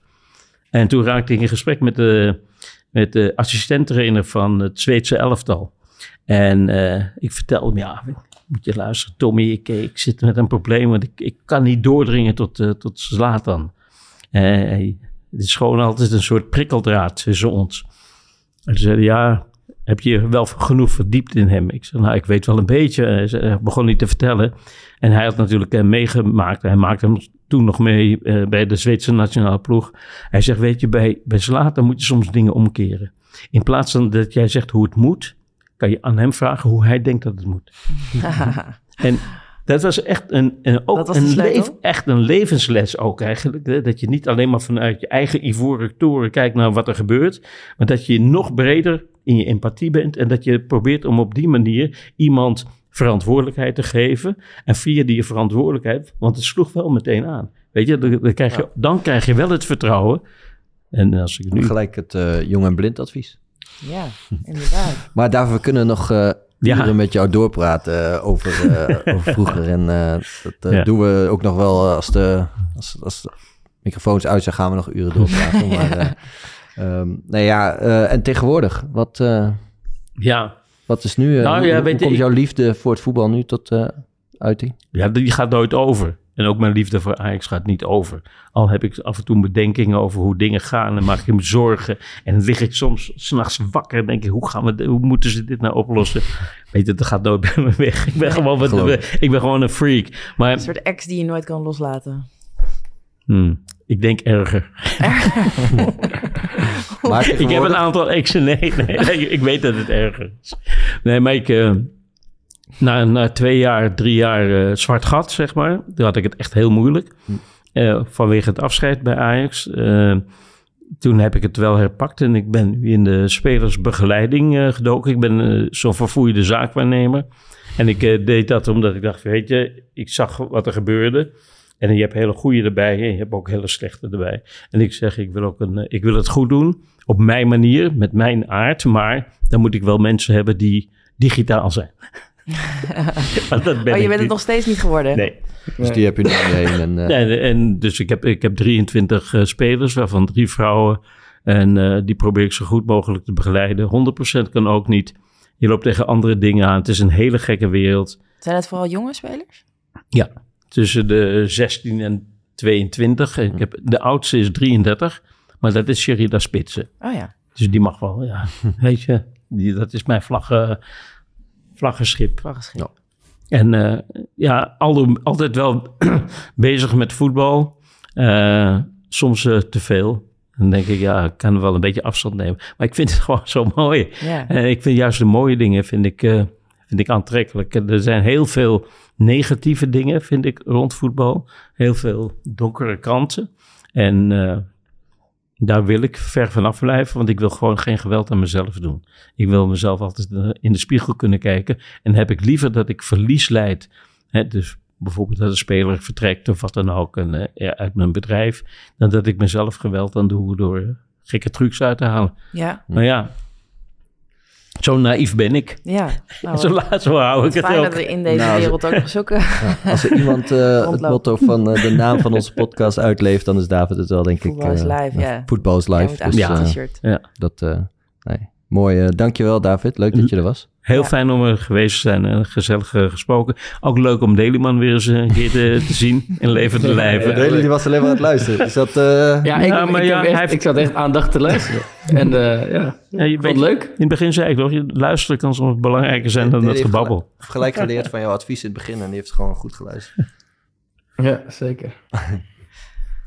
En toen raakte ik in gesprek met de, met de assistenttrainer van het Zweedse elftal. En eh, ik vertelde hem, ja, moet je luisteren, Tommy, ik, ik zit met een probleem, want ik, ik kan niet doordringen tot, eh tot Zlatan. Eh, het is gewoon altijd een soort prikkeldraad tussen ons. En ze zeiden, ja, heb je wel genoeg verdiept in hem? Ik zei, nou, ik weet wel een beetje. Hij zei- Hij begon niet te vertellen. En hij had natuurlijk eh, meegemaakt. Hij maakte hem toen nog mee eh, bij de Zweedse nationale ploeg. Hij zegt, weet je, bij, bij Zlatan moet je soms dingen omkeren. In plaats van dat jij zegt hoe het moet, kan je aan hem vragen hoe hij denkt dat het moet. En dat was echt een, een, ook een, leef- echt een levensles ook eigenlijk. Hè? Dat je niet alleen maar vanuit je eigen ivoren toren kijkt naar wat er gebeurt. Maar dat je nog breder in je empathie bent. En dat je probeert om op die manier iemand verantwoordelijkheid te geven. En via die verantwoordelijkheid, want het sloeg wel meteen aan. Weet je, dan, dan krijg, je, dan krijg je wel het vertrouwen. En als ik nu... Gelijk het eh, jong en blind advies. ja, inderdaad. Maar daarvoor kunnen we nog eh Ja. uren met jou doorpraten eh, over, eh, over vroeger. En eh, dat Ja. doen we ook nog wel als de, als, als de microfoons uit zijn, gaan we nog uren doorpraten. Maar, eh, ehm, nee, ja, eh, en tegenwoordig, wat, eh, Ja, wat is nu, eh, Nou, hoe, ja, hoe weet je, komt ik- jouw liefde voor het voetbal nu tot eh, uiting? Ja, die gaat nooit over. En ook mijn liefde voor Ajax gaat niet over. Al heb ik af en toe bedenkingen over hoe dingen gaan en maak ik me zorgen. En lig ik soms s'nachts wakker en denk ik, hoe, gaan we, hoe moeten ze dit nou oplossen? Weet je, dat gaat nooit bij me weg. Ik ben, gewoon, wat, ik ben gewoon een freak. Maar Een soort ex die je nooit kan loslaten. hmm, ik denk erger. Maar Ik heb een aantal exen. Nee, nee, nee, ik weet dat het erger is. Nee, maar ik, eh, na, na twee jaar, drie jaar eh, zwart gat, zeg maar. Toen had ik het echt heel moeilijk. Hm. Eh, vanwege het afscheid bij Ajax. Toen heb ik het wel herpakt en ik ben in de spelersbegeleiding eh, gedoken. Ik ben zo'n verfoeide zaakwaarnemer. En ik deed dat omdat ik dacht, weet je, ik zag wat er gebeurde. En je hebt hele goede erbij en je hebt ook hele slechte erbij. En ik zeg, ik wil, ook een, eh, ik wil het goed doen op mijn manier, met mijn aard. Maar dan moet ik wel mensen hebben die digitaal zijn. Want dat ben oh, je ik bent het niet. nog steeds niet geworden? Nee. Dus die heb je nu heen. En, eh, Nee, en dus ik heb, ik heb 23 eh, spelers, waarvan drie vrouwen. En eh, die probeer ik zo goed mogelijk te begeleiden. 100% kan ook niet. Je loopt tegen andere dingen aan. Het is een hele gekke wereld. Zijn het vooral jonge spelers? Tussen de 16 en 22. En Ik heb, de oudste is 33, maar dat is Sherida Spitsen. Oh ja. Dus die mag wel, ja. Weet je, die, dat is mijn vlaggen, vlaggenschip. Vlaggenschip. Ja. En eh, ja, al, altijd wel bezig met voetbal. Eh, soms eh, te veel. Dan denk ik, ja, ik kan wel een beetje afstand nemen. Maar ik vind het gewoon zo mooi. Ja. En ik vind juist de mooie dingen vind ik, eh, vind ik aantrekkelijk. Er zijn heel veel negatieve dingen, vind ik, rond voetbal. Heel veel donkere kanten. En eh, daar wil ik ver vanaf blijven, want ik wil gewoon geen geweld aan mezelf doen. Ik wil mezelf altijd eh, in de spiegel kunnen kijken. En heb ik liever dat ik verlies leid. Hè, dus bijvoorbeeld dat een speler vertrekt of wat dan ook en, eh, uit mijn bedrijf. Dan dat ik mezelf geweld aan doe door gekke trucs uit te halen. Ja. Maar ja, zo naïef ben ik. Ja. Nou, Zo, laat, zo hou ik het fijn ook. dat er in deze Nou, wereld ook ja, als er iemand eh, het motto van eh, de naam van onze podcast uitleeft, dan is David het wel, denk ik. Voetbal is eh, live, ja. Voetbal is live. Dus, een t-shirt. dat, eh, nee. Mooi, eh, dankjewel David. Leuk dat je er was. Heel Ja. fijn om er geweest te zijn en gezellig eh, gesproken. Ook leuk om Deliman weer eens een keer te, te zien in levende lijven. Deli die was alleen maar aan het luisteren. Dus dat, eh, Ja, ik, Ja, maar ik, ja, heb echt- hij heeft- ik zat echt aandachtig te luisteren. En eh, ja, Ja, je vond weet, het leuk. in het begin zei ik nog, je luisteren kan soms belangrijker zijn dan heeft gebabbel. gelijk- gelijk geleerd van jouw advies in het begin en die heeft gewoon goed geluisterd. Ja, zeker.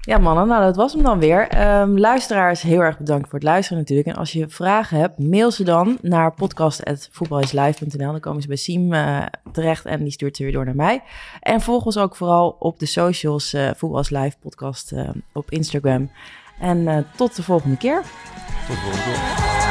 Ja, mannen, nou dat was hem dan weer. Ehm, luisteraars, heel erg bedankt voor het luisteren natuurlijk. En als je vragen hebt, mail ze dan naar podcast.voetbalislive.nl. Dan komen ze bij Siem eh, terecht en die stuurt ze weer door naar mij. En volg ons ook vooral op de socials, eh Voetbal is Live podcast eh, op Instagram. En eh, tot de volgende keer. Tot de volgende keer.